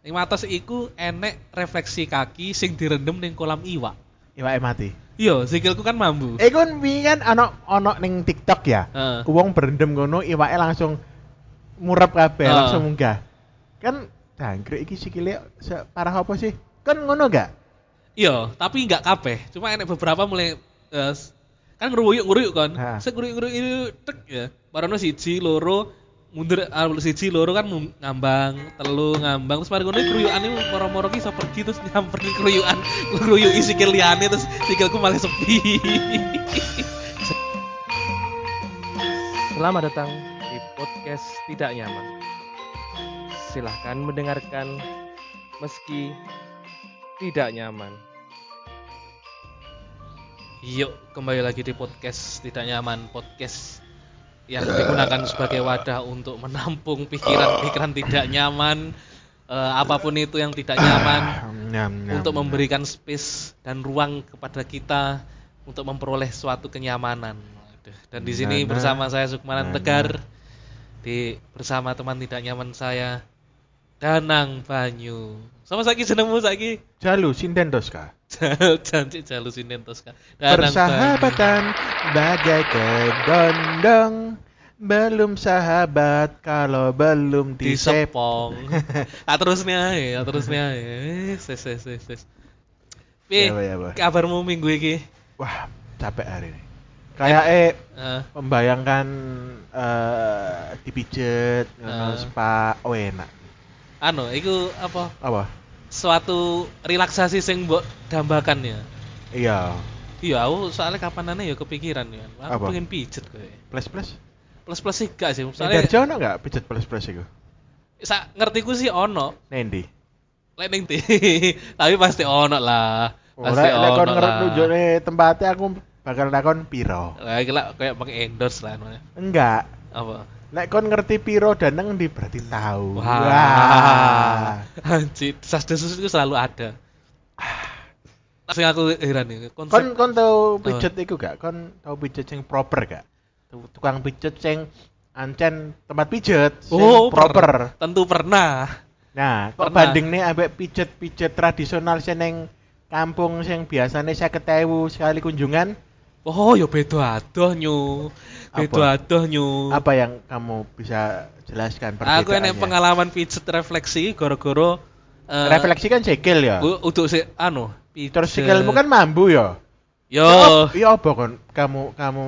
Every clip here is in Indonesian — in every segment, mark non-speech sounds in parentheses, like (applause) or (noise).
Ning Matos iku enek refleksi kaki sing direndam ning kolam iwak. Iwake mati. Iya, sikilku kan mambu. Eh kan wingi ana ana ning TikTok ya. Heeh. Wong berendam ngono iwake langsung murep kabeh, Heeh. langsung munggah. Kan jangkrik iki sikile separah apa sih? Kan ngono gak? Iya, tapi nggak kabeh. Cuma enek beberapa mulai eh, s- kan ngeruyuk ngeruyuk kan. Sek ngeruyuk ngeruyuk tek ya. Barono siji loro mundur ah, siji loro kan ngambang, telu ngambang terus mari ngono keruyukane moro-moro ki iso pergi terus nyamper ki keruyukan, ngeruyuk sikil liyane terus sikilku malah sepi. Selamat datang di podcast Tidak Nyaman. Silahkan mendengarkan meski tidak nyaman. Yuk, kembali lagi di podcast Tidak Nyaman Podcast yang digunakan sebagai wadah untuk menampung pikiran-pikiran tidak nyaman eh, Apa pun itu yang tidak nyaman Nyam, nyam, Untuk nyam. memberikan space dan ruang kepada kita Untuk memperoleh suatu kenyamanan Dan di sini bersama saya Sukmanan Tegar di Bersama teman tidak nyaman saya Danang Banyu Sama saiki jenengmu saiki Jalu sinden doska. Janji jalu sinden Tosca. Danang Banyu. Persahabatan bagai kedondong belum sahabat kalau belum disepong. (laughs) tak terusnya ya, terusnya ya. Ses ses ses ses. Pi, Ya, ya, kabarmu minggu ini? Wah, capek hari ini. Kayak eh Eh, membayangkan eh dipijet, ngono, Eh. spa, oh enak. anu, itu apa? Apa? Suatu relaksasi sing mbok dambakan ya. Iya, Iya, aku soalnya kapanane ya kepikiran ya. Aku Apa? pengen pijet kowe. plus plus. Plus sih gak sih, Soalnya soalnya ono nggak pijet plus plus itu? sa ngertiku sih ono. Nendi. Lek ning ndi. (laughs) Tapi pasti ono lah. Pasti Ora lek kon ono ngerti lah. nunjukne tempatnya aku bakal takon piro. Lah iki lah kayak pakai endorse lah namanya. Enggak. Apa? Lek kon ngerti piro dan neng di berarti tahu. Wah. (laughs) Anjir, desas-desus itu selalu ada. Sing aku heran konsep Kon kon tau pijet iku gak? Kon tau pijet sing proper gak? Tu- Tukang pijet sing ancen tempat pijet sing oh, per- proper. tentu pernah. Nah, kok banding nih ambek pijet-pijet tradisional sing neng kampung sing biasanya saya ketemu sekali kunjungan, Oh, ya beda adoh nyu. Beda adoh nyu. apa yang kamu bisa jelaskan Aku enek perbedaannya? pengalaman pijet refleksi gara-gara eh, Refleksi kan sikil ya. untuk si anu, pijet. Terus sikilmu kan mambu ya. yo Iya apa kon kamu kamu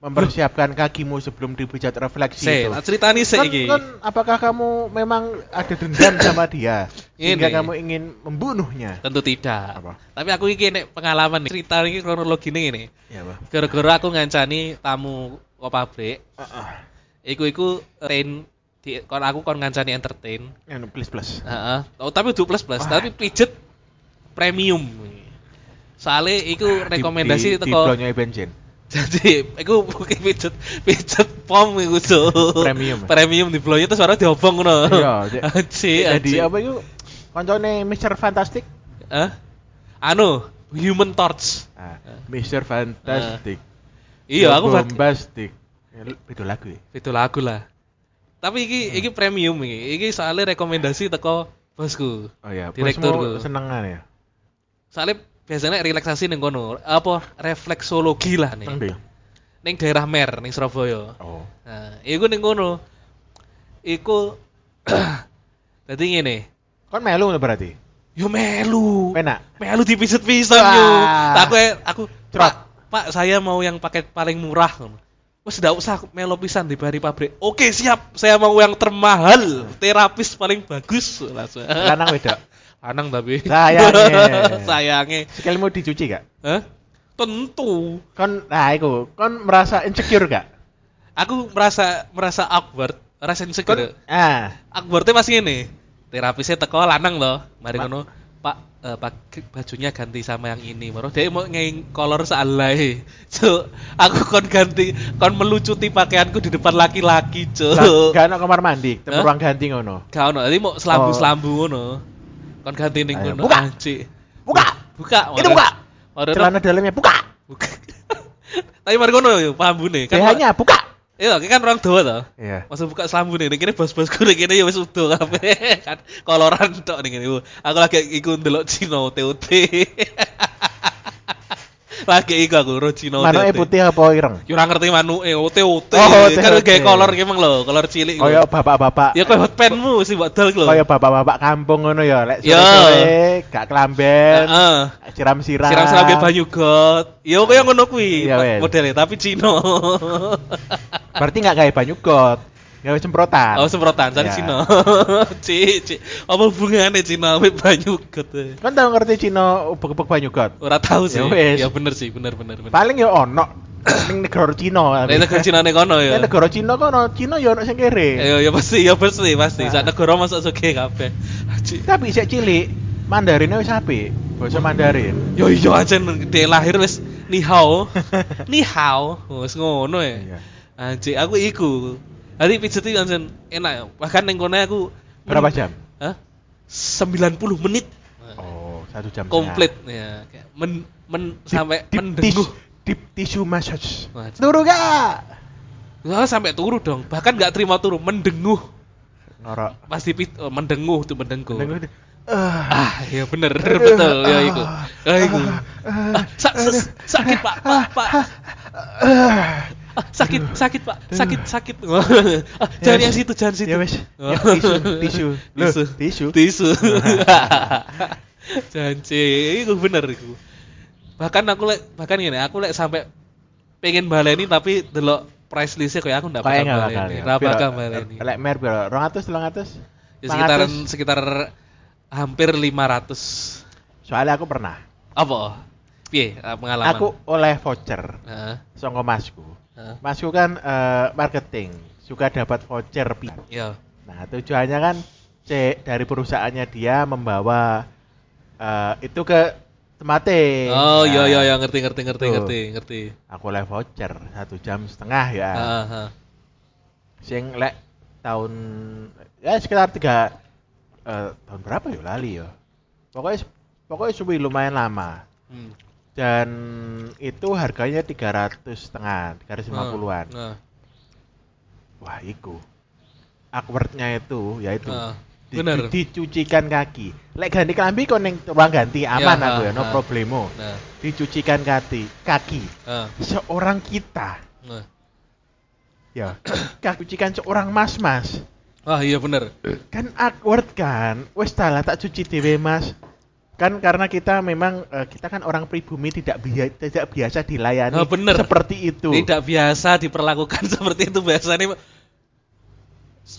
mempersiapkan kakimu sebelum dipijat refleksi Se, itu. tak ceritani sik Kan, iki. kan apakah kamu memang ada dendam sama dia sehingga Ini. kamu ingin membunuhnya? Tentu tidak. Apa? Tapi aku iki nek pengalaman nih. Cerita ini kronologi ini. Ya, Pak. Gara-gara aku ngancani tamu ke pabrik, Heeh. iku iku rain di kon aku kon ngancani entertain. Anu plus plus. Heeh. Oh, tapi plus plus, Wah. tapi pijet premium. Soalnya iku rekomendasi di, di, teko di bensin. Jadi iku bukan pijet pijet pom iku. Premium. Premium di terus baru diobong ngono. Iya, (laughs) Jadi aji. apa itu? Koncone Mr. Fantastic? Hah? Anu, Human Torch. Ah, Mr. Fantastic. Iya, aku bak bombastic. Ya, Itu lagu ya. itu lagu lah. Tapi iki Hmm. iki premium iki. Iki soalnya rekomendasi teko bosku. Oh ya, Direkturku. senengan ya. Soalnya biasanya relaksasi ning kono, apa refleksologi lah nih. Ning daerah Mer ning Surabaya. Oh. Nah, iku ning kono. Iku (clears throat) Dadi ngene. Kon melu berarti. Yo melu. Penak. Melu dipijet-pijet Wah. yo. Aku aku Cerot. Pak, Pak, saya mau yang paket paling murah. Wes ndak usah melo pisan di bari pabrik. Oke, siap. Saya mau yang termahal. Terapis paling bagus. Langsung. Lanang wedok. (laughs) Anang tapi. Sayangnya. (laughs) Sayangnya. Sikilmu dicuci gak? Hah? Tentu. Kon nah iku, kon merasa insecure gak? Aku merasa merasa awkward, rasa Kon insecure. ah, Awkwardnya masih ini. Terapisnya teko lanang loh. Mari Ma- ngono, Pak, eh, pak bajunya ganti sama yang ini. Baru dia mau ngeng kolor sealai. (laughs) Cuk, aku kon ganti, kon melucuti pakaianku di depan laki-laki, cuk. gak ono kamar mandi, Hah? ruang ganti ngono. Gak ono, tadi mau selambu-selambu ngono. Kon ganti ning ngono. buka! Buka! Buka. Itu buka! Waduh, Celana dalamnya buka. buka. (laughs) Tapi mari ngono yo, paham bune. Kan buka. Iya, kan orang Dawa to. Iya. Masa buka selambu nih, kene bos-bosku nih kene ya wis udah kabeh. (laughs) kan koloran tok nih kene. Aku lagi iku ndelok Cino TOT. (laughs) lagi iku aku ro Cino Manuke putih apa ireng? Yo ora ngerti manuke OT-OT. Oh, kan kayak kolor ki emang lho, kolor cilik. Kaya bapak-bapak. Ya koyo hotpenmu sih mbok dol lho. Kaya bapak-bapak kampung ngono ya, lek sore-sore gak kelamben, Heeh. siram-siram. Siram-siram ke banyu got. Yo koyo ngono kuwi Iya, modelnya tapi Cino. Berarti gak kayak banyu got, gawe semprotan. Oh semprotan sana Ya. Cino. (laughs) Ci, ci. Apa hubungannya Cino ambek banyu got? Kan tau ngerti Cina ubek-ubek banyu got. Ora tahu sih. Ya. Ya bener sih, bener bener bener. Paling ya ono (coughs) ning negara Cina. Nek negara Cina nih kono ya. Nek negara Cina kono, Cina ya ono sing kere. Ya ya pasti, ya pasti, pasti. Nah. Sak negara masuk sugih kabeh. Ci. Tapi sik cilik, Mandarinnya wis apik. Basa Mandarin. Yo iya aja dia lahir wis ni hao. (laughs) ni hao. Wis ngono ya. Iya. Anjir, aku iku. Tadi pijet iki langsung enak. ya. Bahkan ning kono aku Berapa jam? Hah? 90 menit. Oh, satu jam. komplit ya kayak men men sampai deep, mendenguh deep tissue massage. Wah, Turu gak? Wah, sampai turu dong bahkan nggak terima turu mendenguh Norok. pasti pit oh, mendenguh tuh mendenguh Dengar dia. Ah. ah ya bener betul ya iku ya iku Ah, ah, sa- sa- sakit pak pak pak ah. sakit sakit pak sakit sakit ah, jangan Ya, yang situ jangan situ Ya wes. Oh. Ya, tisu, tisu. Tisu tisu. tisu janji itu bener itu bahkan aku lek bahkan gini aku lek sampai pengen baleni tapi delok price listnya kayak aku ndak bakal baleni ya. ndak bakal baleni Lek mer piro? 200 300? ya sekitaran sekitar hampir 500 Soalnya aku pernah. apa piye pengalaman Aku oleh voucher Heeh, saka masku. Heeh. Masku kan eh, marketing, suka dapat voucher pi. ya Nah, tujuannya kan cek dari perusahaannya dia membawa eh, itu ke tempatnya. oh Nah, iya iya iya ngerti ngerti ngerti Tuh. ngerti ngerti Aku oleh voucher satu jam setengah ya. Heeh, heeh. Sing lek tahun ya sekitar tiga eh, tahun berapa ya lali ya. Pokoknya pokoknya suwi lumayan lama. Hmm. Dan itu harganya 300 setengah, 350-an. Nah, Wah, iku. Awkwardnya itu yaitu nah. di- bener dicucikan kaki. Lek ganti kelambi kon ning ruang ganti aman Ya, aku ya, no ha. problemo. nah Dicucikan kaki, kaki. nah, Seorang kita nah. ya, kaki cucikan seorang mas-mas. Wah iya bener. Kan awkward kan. Wes tak cuci dhewe, Mas. Kan karena kita memang eh, kita kan orang pribumi tidak bia- tidak biasa dilayani Oh, bener. seperti itu. Tidak biasa diperlakukan (laughs) seperti itu biasanya.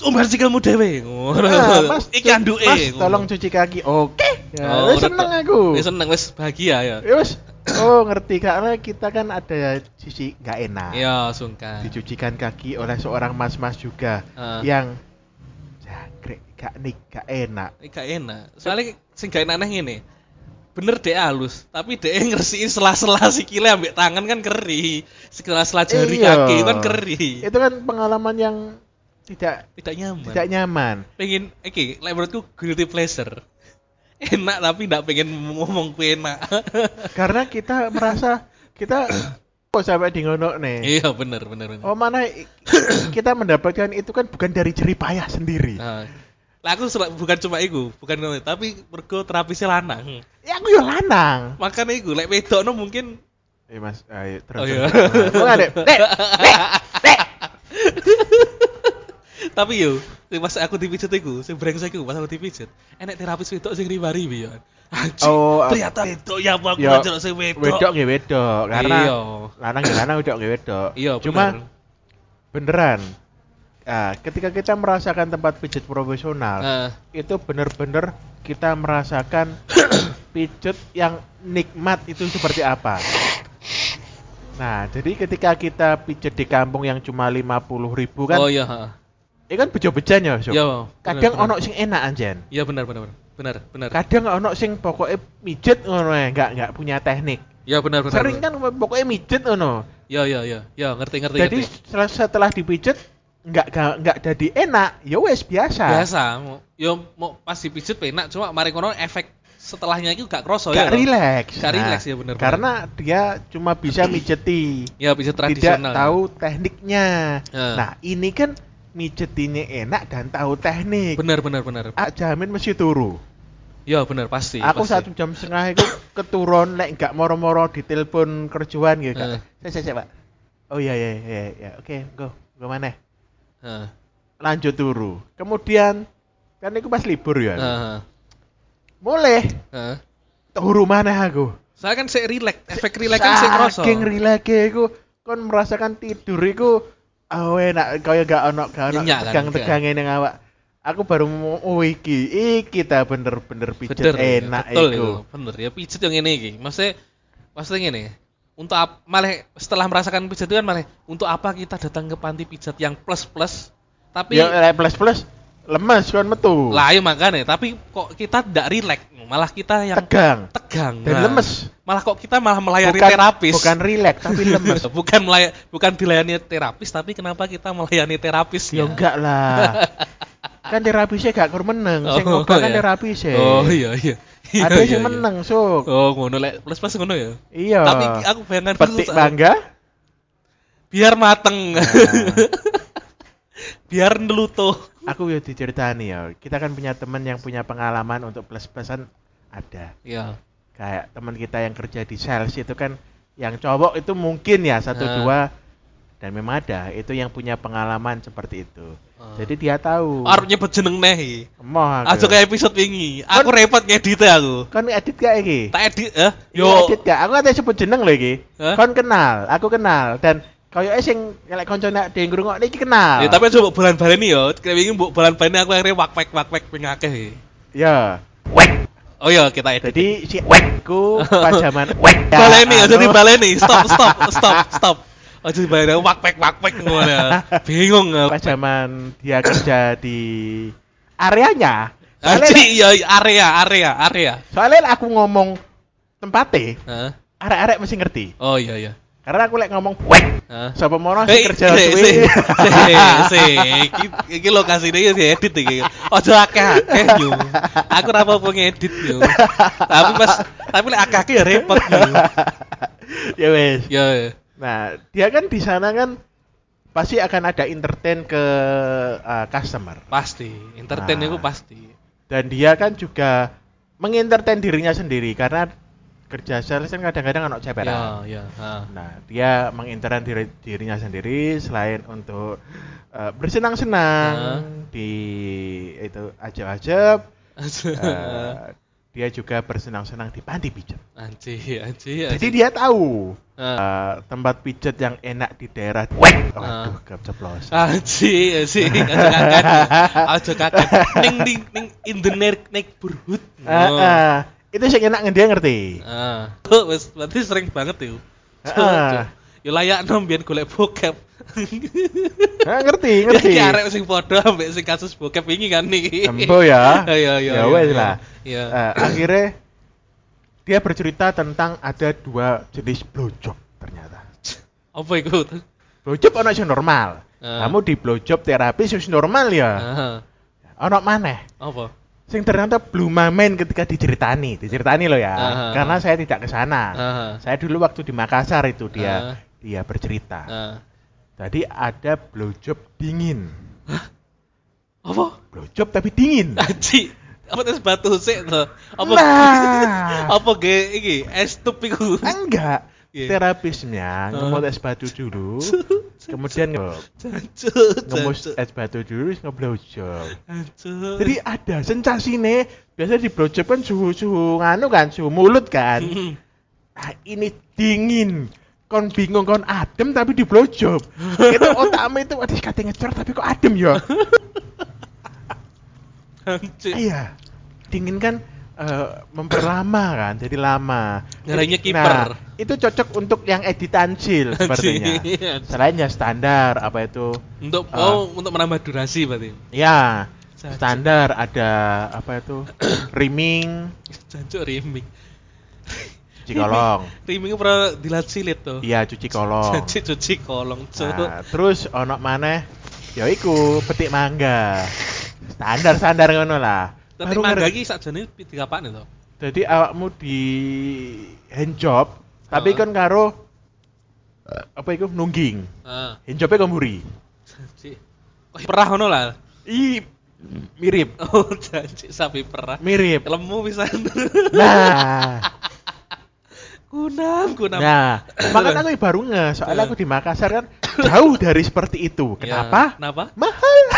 Umbar sikilmu dewe. Ah, mas, Iki cu- anduke. Mas, tolong cuci kaki. Oke. Ya, Oh, seneng aku. Wis seneng wis bahagia ya. Ya wes. Oh, ngerti karena kita kan ada sisi nggak enak. Iya, sungkan. Dicucikan kaki oleh seorang mas-mas juga Ah. yang jangkrik gak nik gak enak. Gak enak. Soalnya sing gak enak ngene. Bener deh halus, tapi deh ngersiin sela-sela sikile ambek tangan kan keri. Sela-sela jari Iya. kaki kan keri. Itu kan pengalaman yang tidak Tidak nyaman. tidak nyaman. pengen iki lek menurutku guilty pleasure enak tapi tidak pengen ngomong ku enak (laughs) Karena kita merasa kita (coughs) kok sampai di ngono nih. iya bener bener Oh mana (coughs) kita mendapatkan itu kan bukan dari jerih payah sendiri. nah, lah aku sel- bukan cuma iku bukan ngono tapi mergo terapisnya lanang Ya aku yo lanang. makanya iku lek wedok no mungkin Eh mas, ayo terus. Oh, iya. (laughs) nggak, Dek? Dek, Dek, (laughs) tapi yo sing pas aku dipijet iku sing brengsek iku pas aku dipijet enek terapis wedok sing ya Anjing, Oh, ternyata wedok ya apa aku Yo, aja sing wedok Wedok nggih wedok karena Iya. lanang nggih lanang wedok nggih wedok. iya Cuma bener. beneran. Ah, ketika kita merasakan tempat pijat profesional, Nah, itu bener-bener kita merasakan (coughs) pijat yang nikmat itu seperti apa. Nah, jadi ketika kita pijat di kampung yang cuma 50.000 ribu kan, oh iya ha. itu kan bejo-bejan ya, Sob. Iya, Kadang bener, ono sing enak anjen. Iya benar benar benar. Benar, benar. Kadang ono sing pokoknya mijet ngono ya, nggak nggak punya teknik. Iya benar benar. Sering kan pokoknya mijet ngono. Iya iya iya. Iya, ngerti ngerti Jadi ngerti. setelah, setelah dipijet nggak nggak jadi enak, ya wes biasa. Biasa, mau yo mau pas dipijet enak cuma mari kono efek setelahnya itu gak kroso gak ya. relax. Gak Nah, relax ya bener. Karena dia cuma bisa mijeti, ya bisa tidak tradisional. tahu tekniknya. Ya. Nah, ini kan mijetinya enak dan tahu teknik. Bener bener bener. Ah, jamin mesti turu. Ya bener pasti. Aku pasti. satu jam setengah itu keturun, lek nggak moro-moro ditelepon kerjaan gitu. Eh. Saya, saya, saya, Pak. Oh iya, iya, iya, iya. Oke, go. Go mana? Heeh. Lanjut turu. Kemudian, kan itu pas libur ya. Heeh. Mulai, Heeh. turu mana aku? Saya kan sik relax, efek relax kan sik kroso. Saking relax iku kon merasakan tidur iku oh enak kaya gak ono gak ono kan, tegang-tegang ning awak. Aku baru mau oh iki iki ta bener-bener pijet Bener, ya, enak betul iku. itu. Bener ya pijet yang ini iki. Maksudnya maksudnya ngene. Untuk ap, malah setelah merasakan pijat itu kan malah untuk apa kita datang ke panti pijat yang plus plus tapi Ya lek plus-plus lemes kon metu. lah ya makanya tapi kok kita tidak relax malah kita yang tegang tegang dan Nah, lemes. malah kok kita malah melayani bukan, terapis Bukan relax tapi (laughs) lemes. bukan melay- bukan dilayani terapis tapi kenapa kita melayani terapis ya enggak lah. (laughs) kan terapisnya gak kur meneng, sing obah kan terapisnya. oh iya iya Iya, Ada iya, yang iya. meneng, Sok. oh ngono lek plus plus ngono ya Iya. tapi aku bayangkan dulu petik bangga. biar mateng Nah. (laughs) biar nelutuh aku ya diceritani ya kita kan punya teman yang punya pengalaman untuk plus plusan ada ya kayak teman kita yang kerja di sales itu kan yang cowok itu mungkin ya satu Ah. dua dan memang ada itu yang punya pengalaman seperti itu Ah. jadi dia tahu arep nyebut jeneng neh Emoh aja aku. kayak episode wingi aku repot ngedit aku kon edit gak iki tak edit eh yo edit gak aku ada sebut jeneng lho iki Hah? kon kenal aku kenal dan kaya sing lek koncone dhewe ngrungokne iki kenal Ya, tapi coba bulan baleni yo. Kayak wingi mbok bulan baleni aku akhirnya wak wak wak wak ping akeh. ya Oh iya, kita edit. jadi si ku (laughs) pas zaman wek baleni aja di anu, baleni. Stop stop stop stop. Aja di baleni wak wak wak wak ngono. Bingung pas zaman dia kerja di areanya soalnya, Aji ya area area area. soalnya aku ngomong tempatnya Hah? arek-arek mesti ngerti Oh iya iya. karena aku lek ngomong wek Hah? sapa mono sing kerja suwe si, iki, iki lokasi ini diedit iki. Ojo akeh-akeh yo. Aku ora apa-apa ngedit yo. Tapi pas tapi lek akeh-akeh ya repot yo. (laughs) ya wes Ya. Nah dia kan di sana kan pasti akan ada entertain ke uh, customer Pasti, entertain Nah. itu pasti. dan dia kan juga mengentertain dirinya sendiri karena kerja sales kan kadang-kadang anak Ya, cepetan ya. ha. Nah, dia menginteran diri, dirinya sendiri selain untuk uh, bersenang-senang di itu ajab-ajab, uh, (laughs) dia juga bersenang-senang di panti pijat. Anji, anji, Jadi anji. dia tahu Ah. uh, tempat pijat yang enak di daerah. Waduh, Ah. keceplosan. Anji, anji, (laughs) aja kaget. Aja kaget. Ning ning ning in the neck neighborhood. Ah, ah. itu sih enak dia ngerti. Ah. Tuh, wis berarti sering banget tuh. Ah. Yo layak nombian golek bokep. Ah, ngerti, (laughs) ngerti. Iki arek sing padha ambek sing kasus bokep ini kan nih. Embo ya. Iya, (laughs) iya. Ya iya, wes iya. lah. Iya. Eh, akhirnya dia bercerita tentang ada dua jenis blowjob ternyata. Apa itu? Blowjob ono sing normal. Ah. Kamu di blowjob terapi wis normal ya. Ah. Ono maneh Apa? sing ternyata belum main ketika diceritani, diceritani loh ya. Ah. Karena saya tidak ke sana. Ah. Saya dulu waktu di Makassar itu dia Ah. Dia bercerita. Ah. Tadi ada blowjob dingin. Apa? Blowjob tapi dingin. (laughs) Anji. Apa tes batu sik to? Apa Nah. (laughs) apa ge iki es tup iku? Enggak. Iya. Terapisnya ngemut es batu dulu, (laughs) kemudian jancuk. es batu dulu, ngeblowjob. Jadi ada sensasine. Biasanya di blowjob kan suhu-suhu nganu kan, suhu mulut kan. Hmm. Nah, ini dingin. Kon bingung kon adem tapi di blowjob. itu (laughs) otakmu itu waduh kate ngecor tapi kok adem ya. (laughs) Iya. Dingin kan eh, memperlama kan, jadi lama. Nah, kiper. itu cocok untuk yang editan chill sepertinya. (laughs) Anjing. Selain ya standar apa itu? Untuk Ah. oh untuk menambah durasi berarti. Ya, standar ada apa itu? (coughs) Riming, Jancuk riming. Cuci kolong. Riming pernah dilat silit tuh. Iya, cuci kolong. (laughs) Jancuk cuci kolong. Nah, terus ono maneh ya iku petik mangga. Standar-standar ngono lah. Baru mangga iki sakjane tiga apaan itu? Jadi awakmu di hand job, tapi kan karo apa itu nungging. Heeh. Hand jobnya kok mburi. Janji. Kok perah ngono lah. I mirip, Oh, (laughs) janji sapi perah. mirip. Lemu pisan. Nah, (laughs) kunam, kunam. nah, (coughs) makanya aku baru nge, soalnya aku di Makassar kan (coughs) jauh dari seperti itu. Ya, Kenapa? Kenapa? Mahal. (coughs)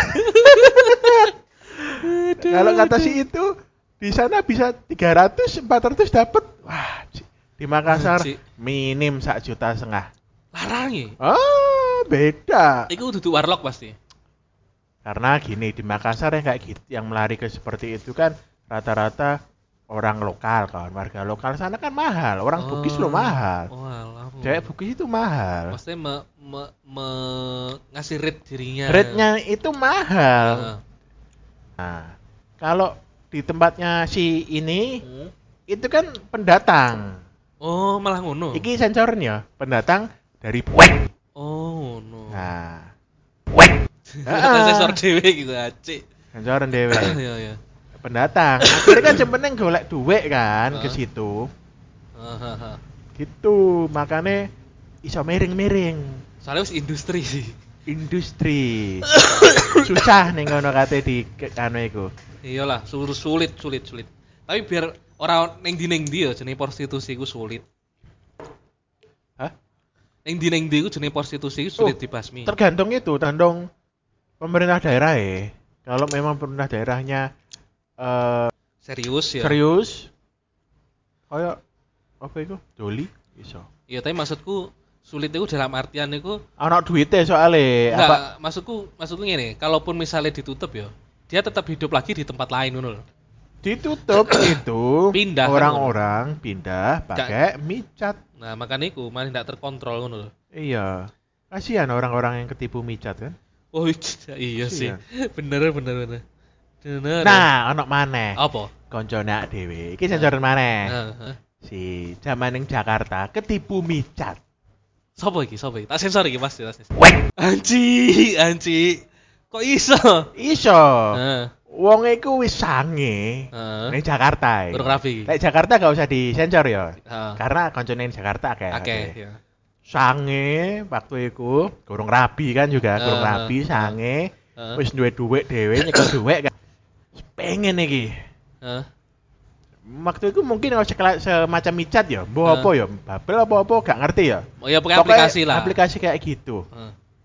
Kalau kata si itu di sana bisa 300 400 dapat. Wah, di Makassar Ci. minim sak juta setengah. Larangi. Oh, beda. Iku duduk warlock pasti. Karena gini di Makassar yang kayak gitu, yang melari ke seperti itu kan rata-rata orang lokal kan, warga lokal sana kan mahal. Orang Bugis lo mahal. Oh. Cewek Bugis itu mahal. Maksudnya me, me, me- ngasih rate dirinya. Rate-nya itu mahal. Heeh. Nah, kalau di tempatnya si ini Hmm. itu kan pendatang. Oh, malah ngono. Iki sensornya pendatang dari Wek. Oh, no. Nah, Wek. Kata (laughs) sensor dhewe gitu acik. Sensoran dewe. Iya, (coughs) iya. Pendatang. Akhirnya kan sebenarnya golek duit kan ke situ. Gitu, makanya iso miring-miring. Soalnya wis industri sih. Industri. (coughs) Susah nih ngono kate di anu iku. Iyalah, sulit sulit sulit sulit. Tapi biar orang neng di neng dia jenis prostitusi ku sulit. Hah? Neng di neng dia ku jenis prostitusi ku sulit Oh, dibasmi. Tergantung itu, tergantung pemerintah daerah ya. Kalau memang pemerintah daerahnya eh Serius ya. serius kayak apa itu? Doli iso. Iya, tapi maksudku sulit itu dalam artian itu Anak duitnya soalnya enggak, apa maksudku maksudku gini, kalaupun misalnya ditutup ya, dia tetap hidup lagi di tempat lain ngono loh. ditutup (coughs) itu Pindah kan, orang-orang pindah pakai micat. Nah, makanya itu malah tidak terkontrol ngono loh. Iya. Kasihan orang-orang yang ketipu micat kan. Oh (laughs) iya sih. Bener bener bener. Nah, anak maneh. apa? Koncone dhewe. Iki sensoran maneh. Heeh. Si zaman ning Jakarta ketipu micat. Sopo iki? Sopo iki? Tak sensor iki pasti, tak sensor. Wek. Anji, anji. Kok iso? Iso. Heeh. Wong iku wis sange Heeh. ning Jakarta. iki. Burung rapi. Nek Jakarta gak usah disensor ya. Heeh. Karena koncone Jakarta akeh. Oke, akeh. ya. Sange waktu iku gurung rabi kan juga gurung Ah, rabi ah, sange Heeh. wis duwe dhuwit dhewe nyekel dhuwit kan. Pengen iki. Heeh. Waktu itu mungkin kalau semacam micat ya, Ah. apa ya, babel apa apa gak ngerti ya. Oh ya pakai aplikasi lah. Aplikasi kayak gitu.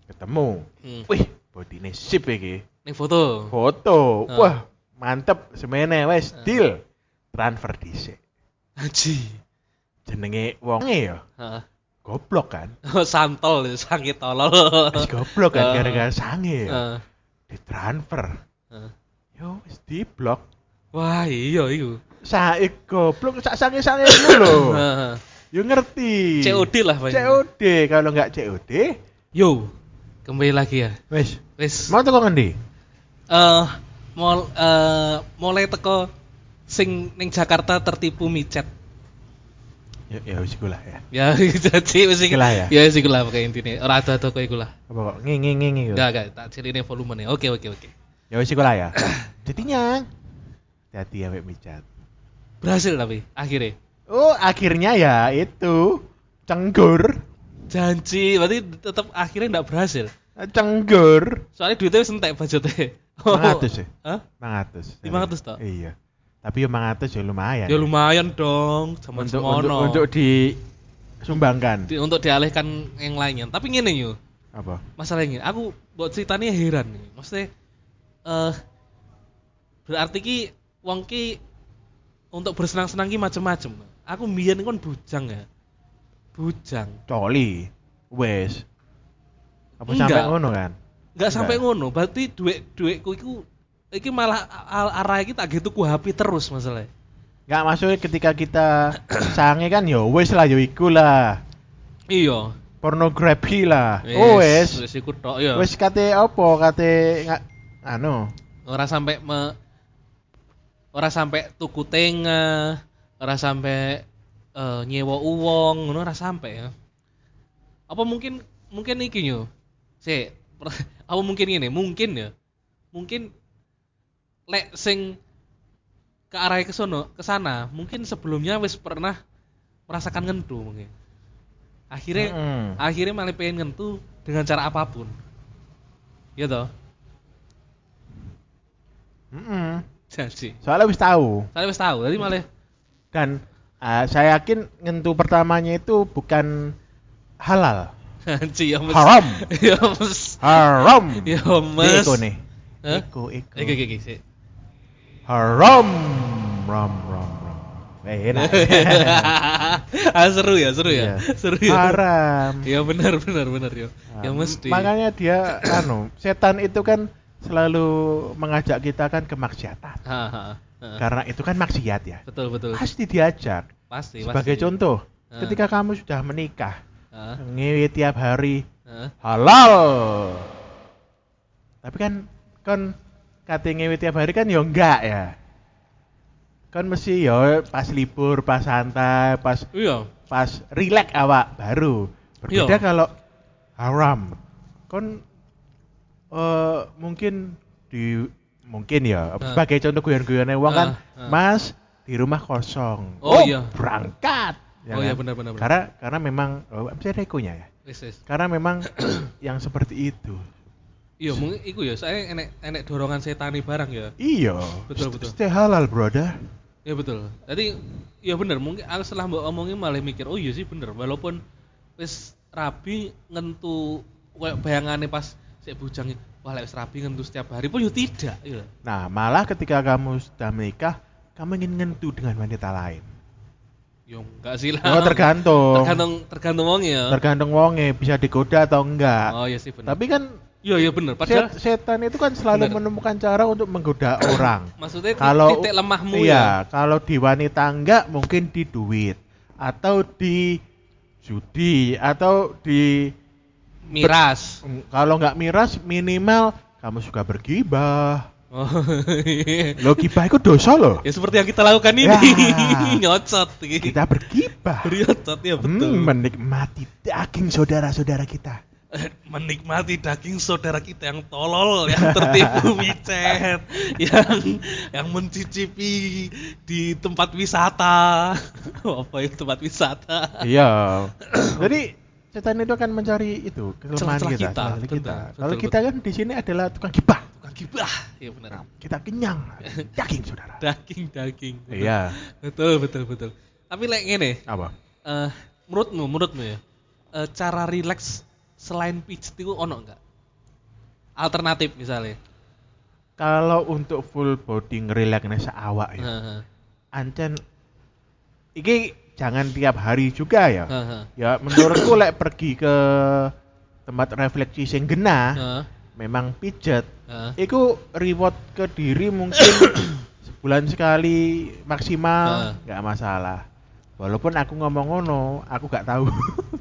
Ketemu. Hmm. Wih, bodine sip iki. Ning foto. Foto. Ah. Wah, mantep semene Ah. deal. Transfer dhisik. Anji. Jenenge wonge ya Heeh. goblok kan. (laughs) Santol, sange tolol. Goblok kan gara-gara sange ya. Heeh. Ditransfer. Yo wis diblok. Wah, iya iku. Saik goblok sak sange-sange itu lho. (laughs) Yo ngerti. COD lah Pak. COD kalau nggak COD Yo. Kembali lagi ya. wis Wis. mau teko ngendi? eh mol eh mulai teko sing ning Jakarta tertipu micet. Ya, ya wis iku lah ya. Ya (laughs) jadi wis. Iku lah ya. Ya wis iku lah pokoke intine. Ora ada toko iku lah. Apa kok ngingi ngingi gitu? Enggak enggak tak ciline volumenya. Oke oke oke. Ya wis iku lah ya. Jadinya hati ya micat. Berhasil tapi akhirnya. Oh, akhirnya ya itu cenggur. Janji, berarti tetap akhirnya enggak berhasil. Cenggur. Soalnya duitnya wis entek budgetnya. 500 ya? Hah? 500. 500 toh? Iya. Tapi ya 500 ya lumayan. Ya lumayan dong, zaman untuk, semono. untuk, untuk disumbangkan. Di- untuk dialihkan yang lainnya. Tapi ngene yo, Apa? masalahnya aku buat ceritanya heran nih. Maksudnya eh berarti ki wong ki untuk bersenang-senang ki macem-macem. Aku mbiyen kon bujang ya. Bujang. Coli. Wes. Apa Enggak. sampai ngono kan? Enggak sampai ngono, berarti duit-duitku iku iki malah arah iki tak gitu ku HP terus masalahnya. Enggak maksudnya ketika kita sange kan ya wes lah ya iku lah. Iya. Pornografi lah. Oh wes. Iku tok ya. Wes kate apa kate anu ora sampai me ora sampai tuku tengah ora sampai eh, nyewa uang ngono ora sampai ya apa mungkin mungkin iki yo si (laughs) apa mungkin ini mungkin ya mungkin lek sing ke arah ke sono, ke sana, mungkin sebelumnya wis pernah merasakan ngentu mungkin. Akhirnya Mm-mm. akhirnya malah pengen ngentu dengan cara apa pun. Ya Jadi, Soalnya wis tahu saya wis tahu, jadi malah dan ah, saya yakin ngentu pertamanya itu bukan halal. Anji (laughs) ya mes. Haram. Ya mes. Haram. Ya mes. Iko nih. Iko. Iki iki iki. sik. Haram. Ram, ram, ram. Eh, enak. (laughs) ah, seru ya, seru ya. Iya. Seru ya. Haram. Ya benar benar benar ya. Ya Nah, mesti. Makanya dia anu, setan itu kan selalu mengajak kita kan ke maksiatan. Ha, ha, ha. Karena itu kan maksiat ya. Betul betul. Pasti diajak. Pasti Sebagai pasti. contoh, Ah. ketika kamu sudah menikah, Ha, ngewe tiap hari ha. halal. Tapi kan kan kate ngewe tiap hari kan ya enggak ya. Kan mesti ya pas libur, pas santai, pas Iya. pas relax awak baru. Berbeda Iya. kalau haram. Kon eh mungkin di mungkin ya Ah. sebagai contoh guyon-guyonnya wong kan Ah, ah. Mas di rumah kosong. Oh, iya. berangkat. Ya oh iya kan? benar benar. benar. Karena karena memang oh, bisa rekonya ya. Wis wis. Karena memang (coughs) yang seperti itu. Iya, mungkin iku ya, saya enek enek dorongan setani barang ya. Iya. Betul, betul. Stay halal, brother. Ya betul. Jadi ya bener mungkin aku setelah mbak omongin malah mikir oh iya sih bener walaupun wis rabi ngentu kayak bayangannya pas saya bujang wah lek wis rabi ngentu setiap hari pun ya tidak ya. Nah, malah ketika kamu sudah menikah, kamu ingin ngentu dengan wanita lain. Ya enggak sih lah. Oh, tergantung. Tergantung tergantung wongnya. Tergantung wonge bisa digoda atau enggak. Oh iya sih bener. Tapi kan iya iya bener padahal set- setan itu kan selalu Bener. menemukan cara untuk menggoda (coughs) orang. maksudnya kalau titik lemahmu iya, ya. kalau di wanita enggak mungkin di duit atau di judi atau di Miras. Kalau nggak miras minimal kamu suka bergibah. Oh, iya. Lo gibah itu dosa loh. ya seperti yang kita lakukan ini. Ya. (laughs) Nyocot iki. Kita bergibah. Nyocot ya betul. Hmm, menikmati daging saudara-saudara kita. (laughs) Menikmati daging saudara kita yang tolol, yang tertipu (laughs) micet, yang yang mencicipi di tempat wisata. Apa itu tempat wisata? Iya. (clears throat) Jadi setan itu akan mencari itu kelemahan kita, kita, kita. betul, kita kan di sini adalah tukang gibah. Bukan gibah. Ya benar. Kita kenyang daging saudara. (laughs) Daging daging. Betul. Iya. Betul betul betul. Tapi lek ngene, Apa? eh menurutmu menurutmu ya, eh, cara rileks selain pijet itu ono enggak? Alternatif misalnya. Kalau untuk full body ngerelaksnya seawak ya. Heeh. Ancen iki jangan tiap hari juga ya. Heeh. Ya menurutku lek pergi ke tempat refleksi sing genah, Heeh. memang pijet. Heeh. Iku reward ke diri mungkin (coughs) sebulan sekali maksimal nggak masalah. Walaupun aku ngomong ngono, aku gak tahu. (laughs)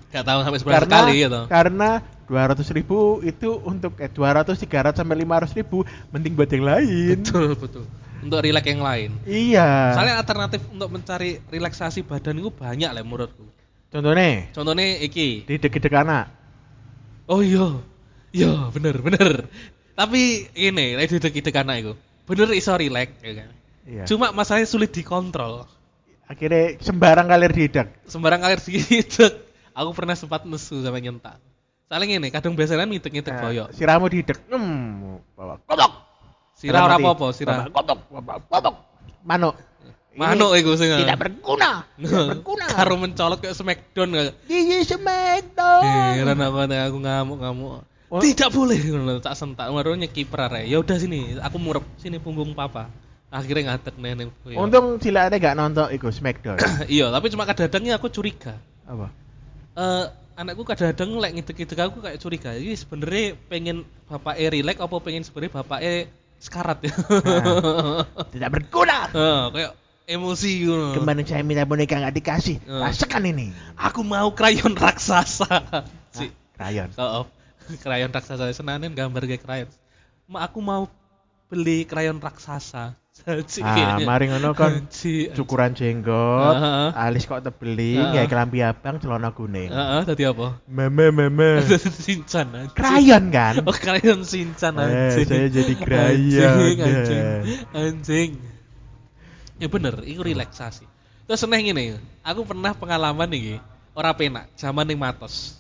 Gak tahu sampai sebulan karena sekali gitu. karena 200 ribu itu untuk eh 200 300 sampai 500 ribu mending buat yang lain. Betul betul. Untuk rileks yang lain. Iya. Soalnya alternatif untuk mencari relaksasi badan itu banyak lah menurutku. Contohnya Contohnya iki. di deket anak. Oh iya. Iya, bener bener. Tapi ini lek didek-dek anak itu. Bener iso rileks ya kan. Iya. Cuma masalahnya sulit dikontrol. Akhirnya sembarang kalir didak. Sembarang air sedikit. Aku pernah sempat nesu sampai nyentak. Soalnya ini kadang biasanya ngitek-ngitek Nah, boyok. Siramu didak. Hmm, bawa kodok. Sirah ora apa-apa, sirah. bawa kodok. Manuk. Ini Manuk iku sing. Tidak berguna. Tidak (laughs) berguna. Karo mencolot kayak Smackdown kayak. Gigi smackdown. Heran aku aku ngamuk-ngamuk. Tidak boleh ngono tak sentak. Baru kiper arek. Ya udah sini, aku murep sini punggung papa. Akhirnya ngadeg neneng. boyok. Untung cilikane gak nonton iku smackdown. (clears throat) iya, tapi cuma kadang-kadangnya aku curiga. Apa? Eh anakku kadang-kadang lek ngidek-ngidek aku kayak curiga. Ini sebenarnya pengen bapak e rileks apa pengen sebenarnya bapak e sekarat ya. (laughs) Tidak berguna. Heeh, kayak emosi gitu. Kemarin saya minta boneka nggak dikasih. Eh. Rasakan ini. Aku mau krayon raksasa. (laughs) Si, Krayon. oh, (laughs) krayon raksasa senanen gambar kayak krayon. Ma aku mau beli krayon raksasa. Ah, mari ngono kon cukuran jenggot, alis kok tebeli, Heeh. kayak kelambi abang, celana kuning. Heeh, tadi apa? Meme meme. (laughs) Sinchan anjing. Krayon kan? Oh, krayon Sinchan Eh, anjing. saya jadi krayon. Anjing, anjing. Anjing. Ya bener, iku relaksasi. Terus seneng ngene, aku pernah pengalaman iki, ora penak, zaman ning Matos.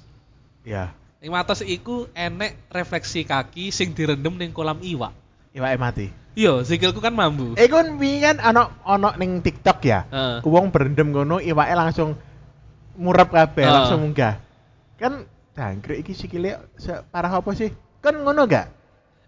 Ya. Ning Matos iku enek refleksi kaki sing direndam ning kolam iwak. Iwake mati. Iya, sikilku kan mambu. Eh kan wingi kan ana ana ning TikTok ya. Heeh. Wong berendam ngono iwake langsung murep kabeh, Heeh. langsung munggah. Kan jangkrik iki sikile parah apa sih? Kan ngono gak?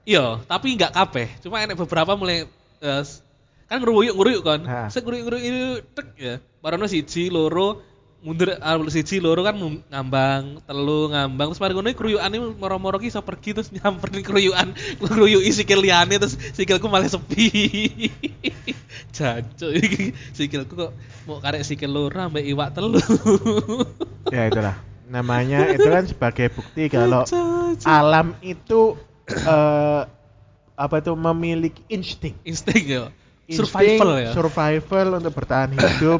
Iya, tapi nggak kabeh. Cuma enek beberapa mulai eh, s- kan ngeruyuk ngeruyuk kan. Sek ngeruyuk ngeruyuk tek ya. Barono siji loro mundur ah, siji loro kan ngambang, telu ngambang terus mari ngono kruyukane moro-moro ki iso pergi terus nyamper ning kruyukan, ngeruyuki sikil liyane terus sikilku malah sepi. (laughs) Jancuk iki sikilku kok mau karek sikil loro ambek iwak telu. Ya itulah. Namanya itu kan sebagai bukti kalau Jancuk. alam itu eh apa itu memiliki insting. insting ya. Survival ya. Survival untuk bertahan (coughs) hidup,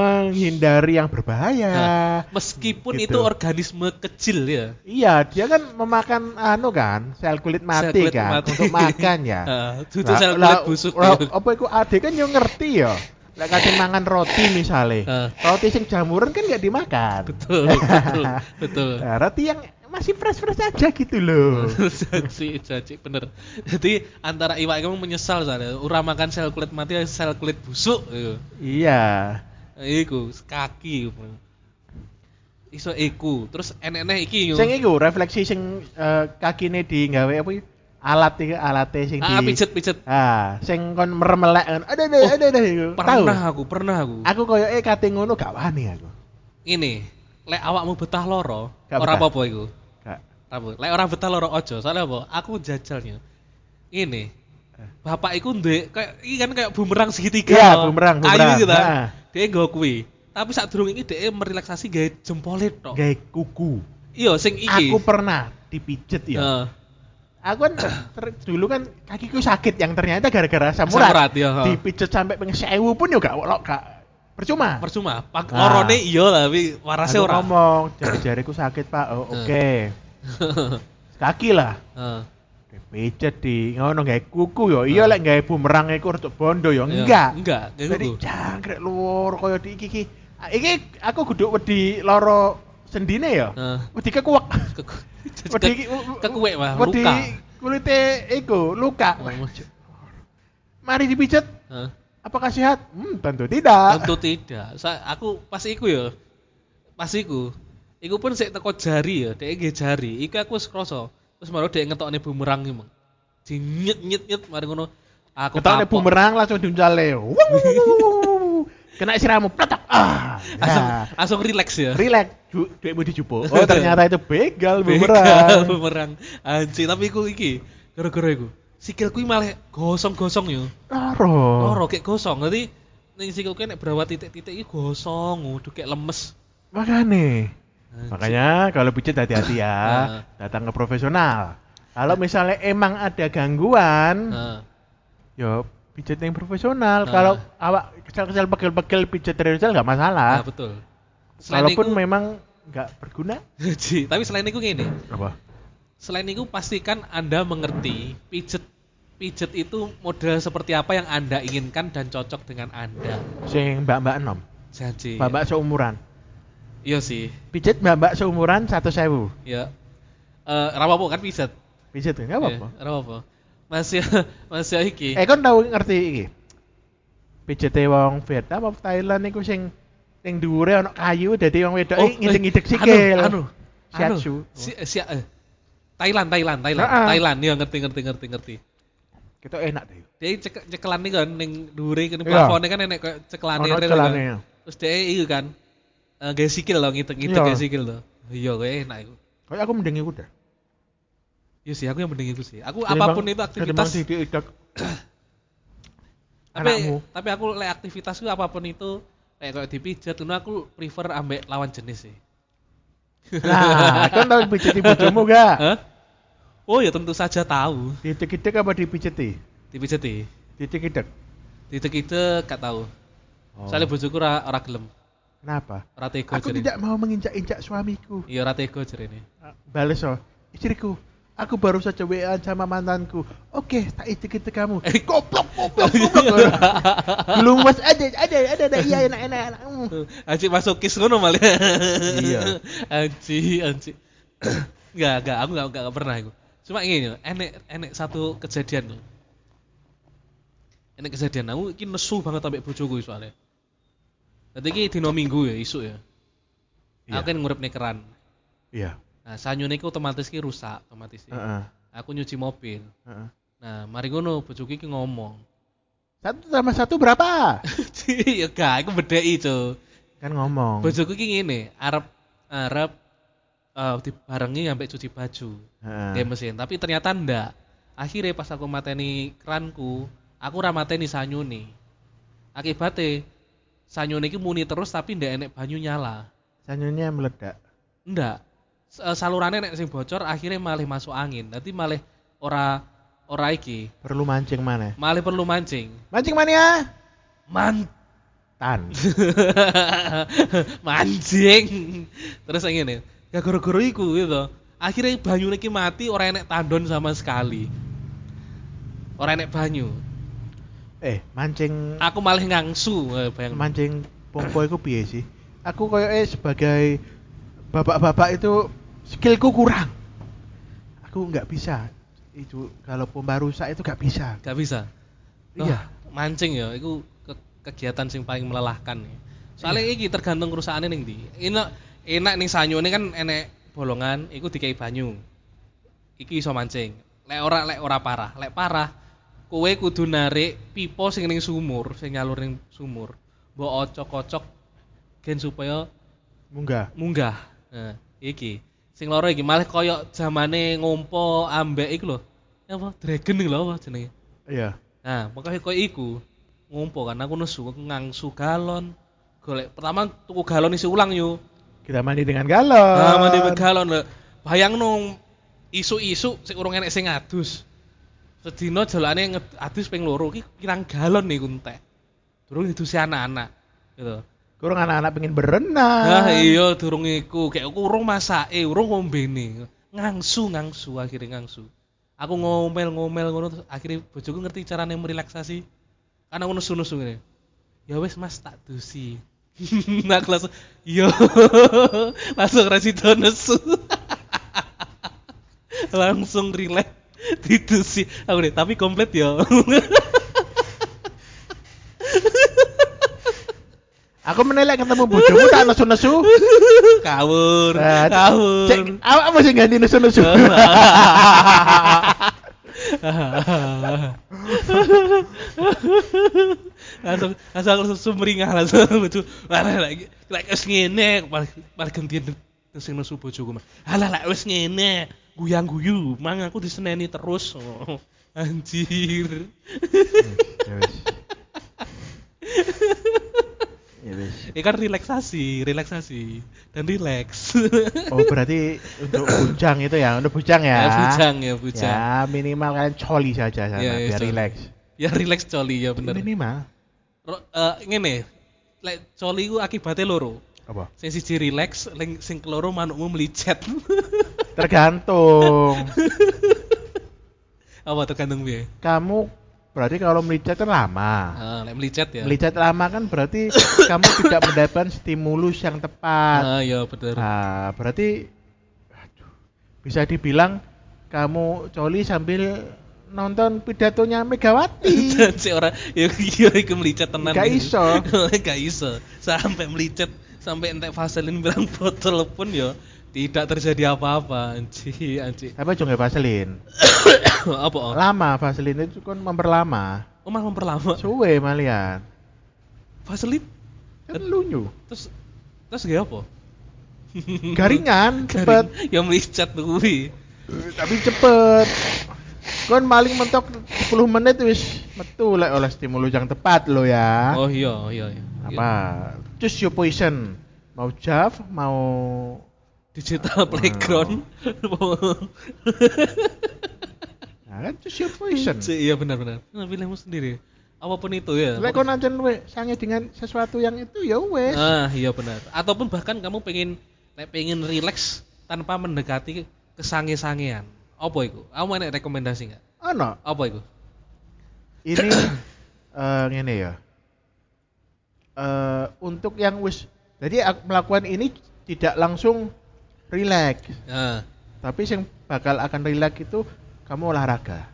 menghindari yang berbahaya. Nah, meskipun Gitu. itu organisme kecil ya. Iya, dia kan memakan anu kan, sel kulit mati Sel kulit kan mati. untuk makan ya. Heeh, (laughs) dudu Lah- sel kulit busuk. lah, ya. Apa iku ade kan yo ngerti ya. Lek kadang mangan roti misalnya. Heeh. Roti sing jamuran kan nggak dimakan. betul, betul, (laughs) betul. Nah, roti yang masih fresh-fresh aja gitu loh. (laughs) Janji, janji, bener. Jadi antara iwak kamu menyesal soalnya, ora makan sel kulit mati, sel kulit busuk. Iku, iya. iku kaki. iku. Iso iku, terus enek-enek iki yo. Sing iku refleksi sing eh, kakine di gawe apa iki? alat iki alate sing Ah, di pijet-pijet. Ah, sing kon meremelek kan. Ada ada Oh, ada ada iku. Pernah aku, pernah aku. Aku koyo eh kate ngono gak wani aku. Ini, lek awakmu betah loro, ora apa-apa iku. Rabu. Lek ora betah loro ojo, soalnya apa? Aku jajalnya. Ini. Bapak iku ndek kayak iki kan kayak bumerang segitiga. Iya, loh. bumerang, Kayu bumerang. gitu. Heeh. Dia nggo kuwi. Tapi saat durung iki dia merelaksasi gawe jempole tok. Gawe kuku. Iya, sing iki. Aku pernah dipijet ya. Heeh. Aku kan (coughs) dulu kan kakiku sakit yang ternyata gara-gara asam Asam urat. urat, ya, ha. Dipijet sampai pengen sewu pun ya gak gak, gak percuma. Percuma. Pak Ah. lorone iya tapi warase Aku ora. ngomong, jari-jariku sakit pak. Oh, oke. (laughs) Kaki lah. Heeh. Dipijet di ngono gawe kuku yo. Iya lek gawe bumerang iku untuk bondo yo. Iya, Enggak. Enggak, Jadi jangkrik luar koyo di iki iki. Iki aku kudu wedi loro sendine ya. Wedi kekuak. Ke- (laughs) Wedi ke- kekuwek mah, wedi luka. kulite iku luka. Oh. Mari dipijet. Apakah sehat? Hmm, tentu tidak. Tentu tidak. Aku pas iku ya. Pas iku. Iku pun sik teko jari ya, dhek nggih jari. Iku aku wis krasa. Terus baru dhek ngetokne bumerang iki, Mang. Dinyet nyet nyet mari ngono. Aku Ketokne kapok. bumerang langsung diuncale. Kena siramu platak. Ah. (laughs) Langsung Ya. langsung relax ya. Relax. Duitmu dijupuk. (laughs) Oh, ternyata itu begal Begal, bumerang. (laughs) bumerang. Anjir, tapi iku iki gara-gara iku. Sikilku iki malah gosong-gosong yo. Loro. Loro kayak gosong. Nanti ning sikilku nek berawat titik-titik iki gosong, udah kayak lemes. Makanya. Makanya kalau pijat hati-hati ya, datang ke profesional. Kalau misalnya emang ada gangguan, yo pijat yang profesional. Nah. Kalau awak kesel-kesel pegel-pegel pijat tradisional nggak masalah. nah betul. Selain Walaupun iku- memang nggak berguna. (laughs) Tapi selain itu gini, Apa? selain itu pastikan Anda mengerti pijet pijet itu model seperti apa yang Anda inginkan dan cocok dengan Anda. Sing mbak-mbak enom, Jadi, mbak-mbak seumuran. Iya sih, Pijat mbak-mbak seumuran satu sewu. ya. Eh, rapopo kan pijet. Pijat nggak apa-apa. Ya, rapopo. Masih (laughs) masih iki. Eh kon tahu ngerti iki? Pijete wong Vietnam apa Thailand iku sing ning dhuwure ana kayu dadi wong wedok Oh, iki ngidek-ngidek eh, sikil. Anu, anu, Shiatsu. anu. Si, si, eh, Thailand, Thailand, Thailand, Heeh. Thailand. Iya ngerti, ngerti, ngerti, ngerti. Kita enak deh. Dia cek cekelan nih kan, neng dure kan Iya. plafone kan enek rel celane. kan. Terus dia itu kan, eh gaya sikil loh, ngitek-ngitek Iya. gaya sikil loh. Iya, kayak enak itu. Kayak aku mending iku dah. Iya sih, aku yang mending itu sih. Aku Ketimbang- apa pun itu aktivitas, dididik tapi anakmu. tapi aku lek aktivitas itu apa pun itu kayak kayak dipijat, itu aku prefer ambek lawan jenis sih. Nah, kan (laughs) tahu pijeti bojomu gak? Hah? Oh ya tentu saja tahu. Didik-didik apa dipijeti? Dipijati. Didik-didik. Ditek-ditek gak tahu. Soalnya bojoku ora ora gelem, Kenapa? ora tega Aku tidak mau menginjak-injak suamiku. Iya ora tega jarene. Bales oh, istriku, Aku baru saja WA sama mantanku. Oke, tak itu kita kamu. Eh, goblok, goblok, goblok. Belum mas ada, ada, ada, ada. Iya, enak, enak, enak. Hmm. Anci masukis ngono malah. Iya. Anci, anci. Enggak, enggak, aku enggak, enggak, pernah aku. Cuma gini, enek enek satu kejadian. Enek kejadian aku iki nesu banget ambek bojoku soalnya. Dadi iki dino Minggu ya, isu ya. Iya. Aku kan ngurip keran. Iya. Nah, sanyune iku otomatis ki rusak otomatis. Heeh. Aku nyuci mobil. heeh. Nah, mari ngono bojoku iki ngomong. Satu tambah satu berapa? (laughs) ya gak, aku bedai, Cuk. Kan ngomong. Bojoku ki ngene, arep arep eh dibarengi sampai cuci baju. Heeh. Dia mesin, tapi ternyata ndak. Akhirnya pas aku mateni kranku, aku ora mateni sanyune. Akibatnya sanyune iki muni terus tapi ndak enek banyu nyala. Sanyunya meledak. Ndak. Eh, Salurannya nek sing bocor akhirnya malah masuk angin. Nanti malah ora ora iki, Perlu mancing mana? malah perlu mancing. Mancing mania. Man Tan. (laughs) mancing. Terus yang ini, ya guru-guru iku gitu. Akhirnya banyu iki mati ora enek tandon sama sekali. Ora enek banyu. Eh, mancing Aku malah ngangsu, eh, bayang. mancing pompo itu piye sih? Aku koyoke sebagai bapak-bapak itu skillku kurang. Aku nggak bisa. Itu kalau pompa rusak itu nggak bisa. Gak bisa. Iya. Mancing ya, itu ke- kegiatan sing paling melelahkan ya. Soalnya iki tergantung kerusakane ning ndi. Enak enak ning sanyune kan enek bolongan, iku dikai banyu. Iki iso mancing. Lek ora lek ora parah, lek parah kowe kudu narik pipa sing ning sumur, sing nyalur ning sumur. Mbok ocok-ocok gen supaya Munggah. munggah. Nah, iki. Sing loro iki malah koyo zamane ngompo ambek iku lho. Apa? Dragon lho apa jenenge? Iya. Nah, makanya koyo iku ngompo kan aku nesu ngangsu galon. Golek pertama tuku galon isi ulang yo. Kita mandi dengan galon. Nah, mandi be galon lho. Bayang nung isu-isu sing urung enek sing adus. Sedina jalane adus ping loro iki kirang galon nih entek. Durung didusi anak-anak gitu. Kurang anak-anak pengen berenang. Nah iya durung iku, kayak aku urung masake, urung ngombene. Ngangsu ngangsu akhirnya ngangsu. Aku ngomel-ngomel ngono terus akhirnya bojoku ngerti carane merelaksasi. Kan aku nesu-nesu ngene. Ya wis Mas tak dusi. (laughs) nah (laughs) aku (laughs) langsung iya langsung rasido nesu. langsung (laughs) relax didusi. Aku deh, tapi komplit ya. Aku menelek ketemu bojomu tak nesu-nesu. Kawur, Nah, kawur. Cek, awak masih ganti nesu-nesu. (laughs) langsung langsung langsung sumringah langsung lucu lah lagi lagi wis ngene malah malah gantian sing nesu bojoku mah alah lek wis ngene guyang guyu mang aku diseneni terus. Oh, anjir. Ya wis. Ya ya kan relaksasi relaksasi. Dan relax Oh berarti untuk bujang itu ya, untuk bujang ya. ya bujang ya bujang. Ya minimal kalian coli saja sana Ya, ya, biar relax. ya relax coli ya bener. Minimal. Ro- eh, ngene. Lek coli ku akibatnya loro Apa? sing siji relax leng- sing keloro manukmu melicet (laughs) Tergantung. (laughs) apa tergantung piye kamu berarti kalau melicet kan lama. ah lek melicet ya Melicet lama kan berarti (coughs) kamu tidak mendapatkan stimulus yang tepat. ah iya bener Nah, berarti aduh, bisa dibilang kamu coli sambil nonton pidatonya Megawati. (laughs) si orang ya iya iku melicet tenan Gak gitu. iso. gak iso sampai melicet sampai entek vaselin bilang (laughs) botol pun ya tidak terjadi apa-apa anji anji Tapi jangan vaselin. (coughs) apa? Lama vaselin itu kan memperlama. oh malah memperlama Suwe malian. vaselin Kan lunyu. terus terus gak apa (laughs) Garingan, Garing. cepet. (laughs) ya melicet kuwi Tapi cepet. Kon paling mentok 10 menit wis metu lek oleh stimulus yang tepat lo ya. oh iya iya iya Apa? Choose your poison. Mau Jav, mau digital playground Nah, kan choose your poison. iya benar-benar nah, pilihmu sendiri apa pun itu ya Lek kon ancen we sange dengan sesuatu yang itu ya wes. Ah iya benar. Ataupun bahkan kamu pengen pengen relax tanpa mendekati kesange-sangean. Apa iku? Kamu enek rekomendasi enggak? Ono. Apa iku? Ini (coughs) eh ngene ya. Eh untuk yang wis jadi aku melakukan ini tidak langsung relax, Nah. tapi yang bakal akan relax itu kamu olahraga.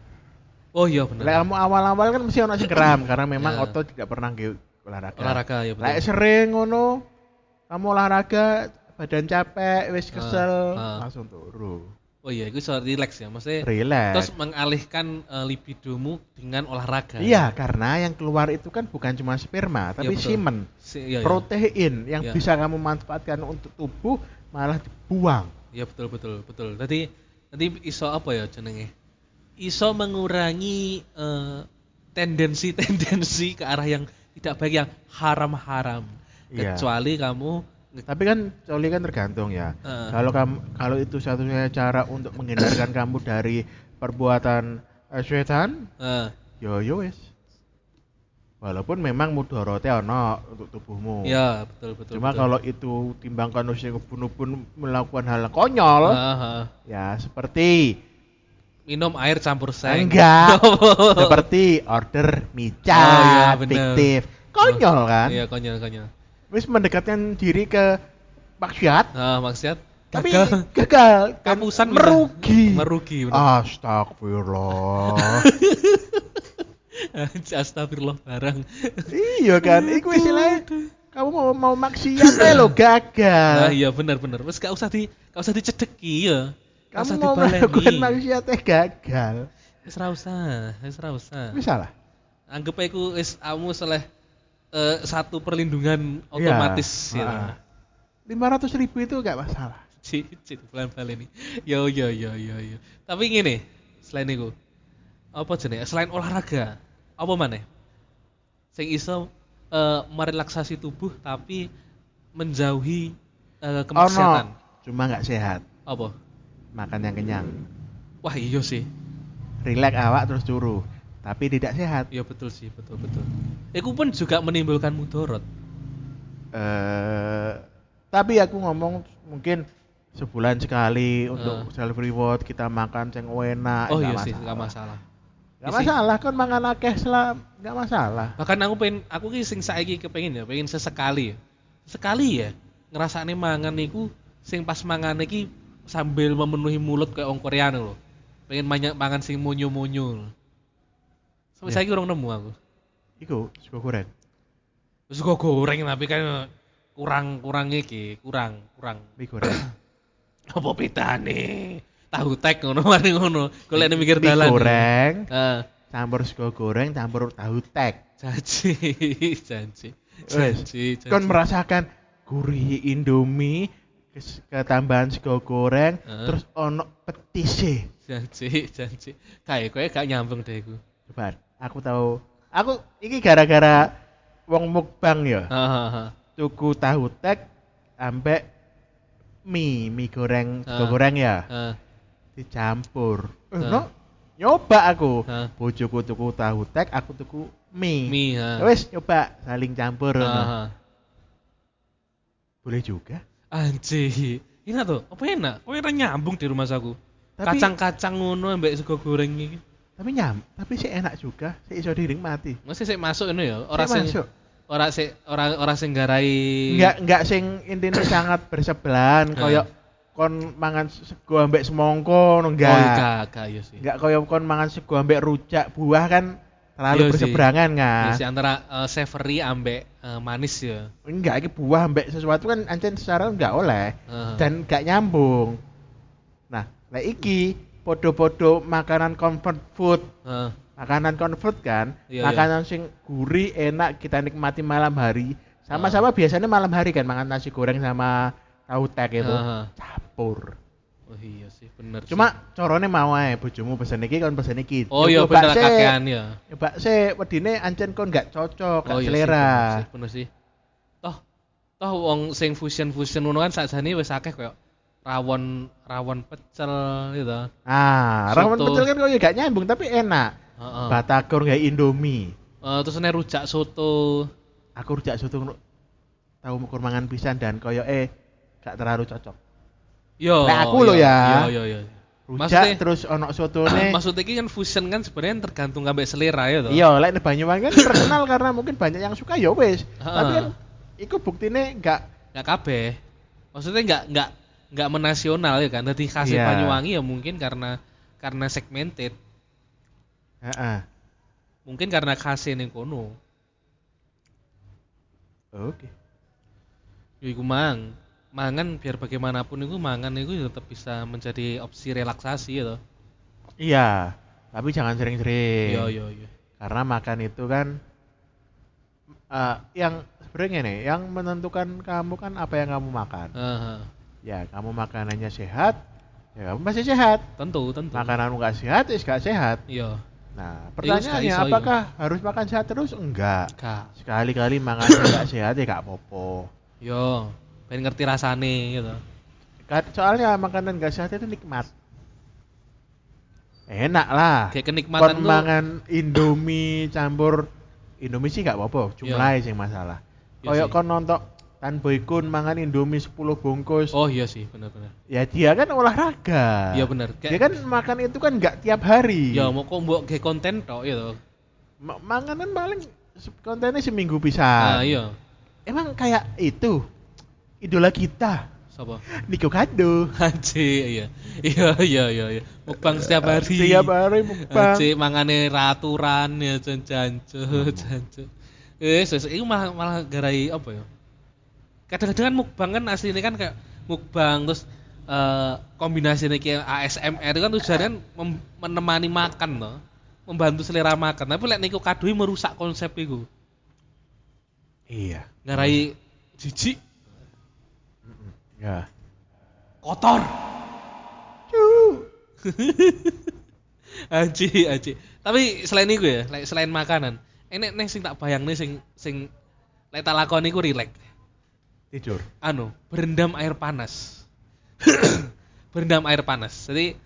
Oh iya Lek bener. kamu awal-awal kan mesti ono sing geram (coughs) karena memang Ya. otot tidak pernah nge olahraga. Olahraga ya Lek betul. sering ngono kamu olahraga badan capek wis Ah, kesel ah. langsung turu. Oh iya, itu soal relax ya. Maksudnya Relax. terus mengalihkan eh, libidomu dengan olahraga. Iya, karena yang keluar itu kan bukan cuma sperma, tapi betul. semen, Si, iya, iya. protein yang Iya. bisa kamu manfaatkan untuk tubuh malah dibuang. Iya betul betul betul. Tadi nanti iso apa ya jenenge? Iso mengurangi eh, tendensi-tendensi ke arah yang tidak baik yang haram-haram. Iya. Kecuali kamu Tapi kan coli kan tergantung ya. Heeh. Kalau kamu kalau itu satu-satunya cara untuk menghindarkan kamu dari perbuatan eh, setan, eh, yo yo wis. Walaupun memang mudorote ono untuk tubuhmu. ya betul betul. Cuma betul. kalau itu timbangkan usia bunuh pun melakukan hal konyol, ah. ya seperti minum air campur seng. Enggak. (laughs) seperti order micat, Oh, bener. fiktif. Konyol kan? Iya konyol konyol. Wis mendekatkan diri ke maksiat, Nah, maksud tapi gagal. gagal, dan Kapusan merugi. Merugi. bener. Astagfirullah. (laughs) Astagfirullah barang. iya kan, iku istilahnya kamu mau mau maksiat ae lo Nah, gagal. iya benar benar. Wes gak usah di gak usah dicedeki ya. Gak kamu usah mau dibaleni. melakukan maksiat eh gagal. Wis ra usah, wis ra usah. Bisa lah. Anggap aja iku wis kamu seleh eh, satu perlindungan Iya. otomatis ya. Lima ratus ribu itu gak masalah. Cicit bulan balik ini. Yo yo yo yo yo. Tapi gini, selain itu apa jenenge? Selain olahraga, apa mana? Sing iso eh, merelaksasi tubuh tapi menjauhi eh, kemaksiatan. Ono, cuma nggak sehat. Apa? Makan yang kenyang. Wah iya sih. Rileks awak terus turu. Tapi tidak sehat. Iya betul sih, betul betul. Itu pun juga menimbulkan mudorot. eh tapi aku ngomong mungkin sebulan sekali untuk Eh. self reward kita makan yang enak oh iya sih, nggak masalah. Nggak Isi- masalah kan mangan akeh selam nggak masalah Bahkan aku pengen, aku ki sing saiki kepengen ya, pengen sesekali ya. Sekali ya, ngerasane mangan niku sing pas mangan iki sambil memenuhi mulut kayak wong Korea loh. Pengen banyak mangan sing munyu-munyu. Ya. saiki urung nemu aku. iku sego goreng kok goreng tapi kan kurang kurang iki, kurang kurang. mie goreng (coughs) Apa bedane? Tahu tek ngono (laughs) mari ngono. Golek mikir mie dalan. goreng Heeh. campur sego goreng campur tahu tek Janji, (laughs) janji. Janji, janji. kan merasakan gurih indomie kes- ketambahan sego goreng Heeh. terus ono petise janji, janji. Kayak kowe gak nyambung deh iku. coba aku tahu aku ini gara-gara wong mukbang ya tuku tahu tek ambek mie mie goreng Ah. goreng ya Heeh. dicampur Ah. no, nyoba aku Ah. bojoku tuku tahu tek aku tuku mie, Mie, ha. Ya wes nyoba saling campur no. Hahaha. boleh juga Anjir. Enak tuh, apa enak? Kok enak nyambung di rumah saku. Kacang-kacang ngono ambek sego goreng iki. Tapi nyam tapi sih enak juga sih iso dinikmati Masih sik masuk ini ya, ora Sik sing masuk. ora sik ora ora sing garai enggak enggak sing intinya (coughs) sangat bersebelahan Ah. koyo kon mangan sego ambek semongko no, Oh, enggak enggak, enggak ya sih. enggak koyo kon mangan sego ambek rujak buah kan terlalu Iya sih. berseberangan kan sih, antara eh, savory ambek eh, manis ya. enggak ini buah ambek sesuatu kan ancen secara enggak oleh Heeh. dan enggak nyambung nah lah iki podo-podo makanan comfort food Heeh. makanan comfort kan Iya, makanan sing gurih enak kita nikmati malam hari sama-sama biasanya malam hari kan makan nasi goreng sama tahu tek itu Heeh. campur Oh iya sih, bener sih. cuma corone mau ae bojomu pesen iki kon pesen iki Oh iya bener kakean ya. nyoba sih wedine ancen kon gak cocok gak Oh iya selera sih, bener sih, bener sih. Toh, toh wong sing fusion fusion ngono kan sakjane wis akeh koyo rawon rawon pecel gitu. ah Soto. pecel kan kok ya gak nyambung tapi enak Heeh. batagor kayak indomie Eh, terus nek rujak soto. aku rujak soto tahu mukur mangan pisan dan koyo eh gak terlalu cocok Yo. Nek aku yo, ya. Yo yo yo. rujak Maksudnya- terus ono sotone. (clears throat) Maksudnya ini kan fusion kan sebenarnya tergantung sampai selera ya toh. Iya, lek di Banyuwangi kan terkenal (clears throat) karena mungkin banyak yang suka ya wis. Tapi kan iku buktine enggak Nggak kabeh. Maksudnya nggak nggak nggak menasional ya kan. Jadi khasnya Iya. Banyuwangi ya mungkin karena karena segmented. heeh. Mungkin karena khasnya ning kono. Oke. Ya iku mang. Mangan biar bagaimanapun itu mangan itu tetap bisa menjadi opsi relaksasi ya toh. Iya, tapi jangan sering-sering. Iya iya iya. Karena makan itu kan eh, yang sebenarnya nih, yang menentukan kamu kan apa yang kamu makan. Heeh. Ya, kamu makanannya sehat, ya kamu pasti sehat. Tentu tentu. Makananmu nggak sehat, ya nggak sehat. Iya. Nah, Ya, gak pertanyaannya iso, apakah harus makan sehat terus? Enggak. Sekali-kali makan nggak (coughs) sehat ya nggak apa-apa. Yo, pengen ngerti rasane gitu. Ka- Soalnya makanan nggak sehat itu nikmat. Enak lah. Kayak kenikmatan Kon tuh. mangan Indomie campur Indomie sih gak apa-apa, jumlahnya sing masalah. Iya Kayak sih. kon nonton Tan Boykun mangan Indomie 10 bungkus. Oh iya sih, benar-benar. Ya dia kan olahraga. Iya benar. Dia kan makan itu kan nggak tiap hari. ya mau kok mbok ge konten tok gitu. Ma- manganan paling kontennya seminggu bisa. Nah, iya. Emang kayak itu idola kita, Sapa? Niko Kado. Haji, iya. Iya, iya, iya, iya. Mukbang setiap hari. Setiap hari mukbang. Haji mangane raturan ya jan jancu, jancu. Eh, ses iku malah malah garai apa ya? Kadang-kadang kan mukbang kan aslinya kan kayak mukbang terus eh kombinasinya kayak ASMR itu kan tujuannya kan menemani makan loh. Membantu selera makan. Tapi lek niku kadui merusak konsep itu. Iya. Ngarai jijik, Ya. kotor. Aji, (laughs) aji. Tapi selain itu ya, selain makanan, enek neng sing tak bayang nih sing sing lek tak lakoni ku rileks. Tidur. Anu, berendam air panas. (coughs) berendam air panas. Jadi,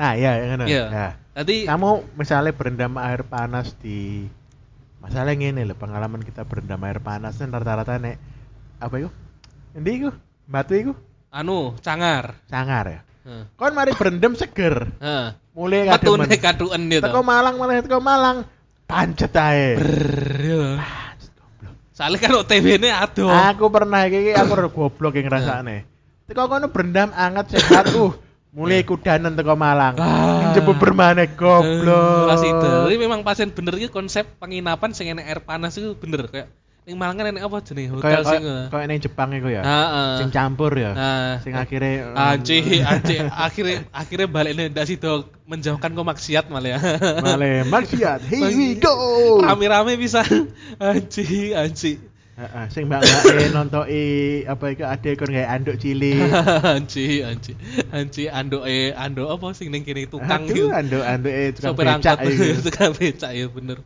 Nah, ya, yang. Ya. tadi Kamu misalnya berendam air panas di masalah ini loh pengalaman kita berendam air panas kan rata-rata nek apa itu? Endi iku? Batu iku? anu cangar. Sangar ya. Heeh. Kon mari berendam seger. Heeh. Mulai Metune kademen. kaduen gitu. Teko Malang malah teko Malang. Pancet ae. Soalnya kan OTW-ne adoh. Aku pernah iki aku udah goblok yang ngrasakne. Teko kono berendam anget sehat uh. Mulai kudanan teko Malang. Ah. Njebuk bermane goblok. Kelas itu. Jadi memang pasien bener iki konsep penginapan sing enek air panas itu bener kayak ning Malang kan apa jenenge hotel sing kayak ning Jepang iku ya. Heeh. Sing campur ya. Sing akhirnya Anci, (laughs) anci, akhirnya akhirnya balik nih ndak sido menjauhkan kau maksiat malah ya. (laughs) Male maksiat. Here we go. Rame-rame bisa. Anci, anci. Heeh, sing mbak-mbake nontoki apa iku ade kon gawe anduk cilik. (laughs) anci, anci. Anci anduk e anduk apa sing ning kene tukang iku. anduk anduk e tukang becak iku. tukang becak ya bener.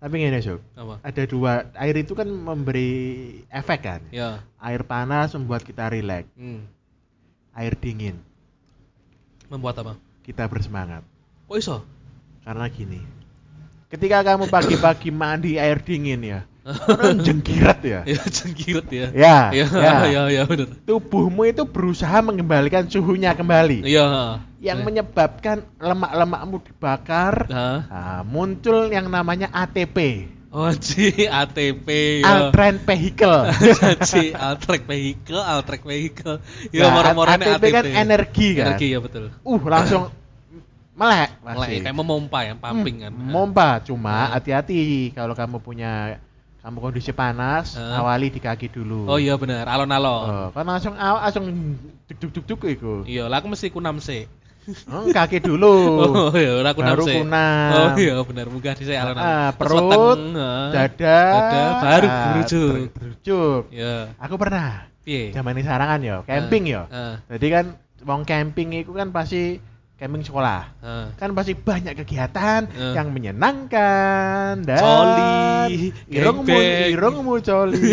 Tapi ngene, Sob. Apa? Ada dua, air itu kan memberi efek kan. Ya. Air panas membuat kita rileks, Hmm. air dingin Membuat apa? kita bersemangat. Kok iso? Karena gini. Ketika kamu pagi-pagi mandi air dingin ya, orang (laughs) jengkirat ya. Ya jengkiret ya. (laughs) Ya, Ya, ya. ya, ya bener. Tubuhmu itu berusaha mengembalikan suhunya kembali. Iya. Yang menyebabkan lemak-lemakmu dibakar. Nah. Nah, muncul yang namanya ATP, Oh, Ci, ATP ya. Altran Vehicle. (laughs) Jadi altrek vehicle, altrek vehicle. Ya Nah, moro-moro ini ATP kan energi kan. Energi ya betul. Uh, langsung melek pasti. kayak memompa ya, pumping kan. Hmm, Mompa, cuma Nah. hati-hati kalau kamu punya kamu kondisi panas, Nah. awali di kaki dulu. Oh iya benar, alon-alon. Oh, kan langsung aw, langsung duk duk duk duk iku. Iya, lah aku mesti kunam sih. Oh, kaki dulu. (laughs) Oh iya, ora kunam Baru sih. kunam. Oh iya benar, munggah alon-alon. Ah, Terus perut, weteng, ah. dada, dada, baru ah, gerujuk. ter- gerujuk. Iya. Aku pernah Piye? zaman ini sarangan ya, camping ya. Ah, Jadi kan wong camping itu kan pasti camping sekolah. ah. Kan pasti banyak kegiatan Eh. yang menyenangkan dan Coli, irungmu irungmu coli.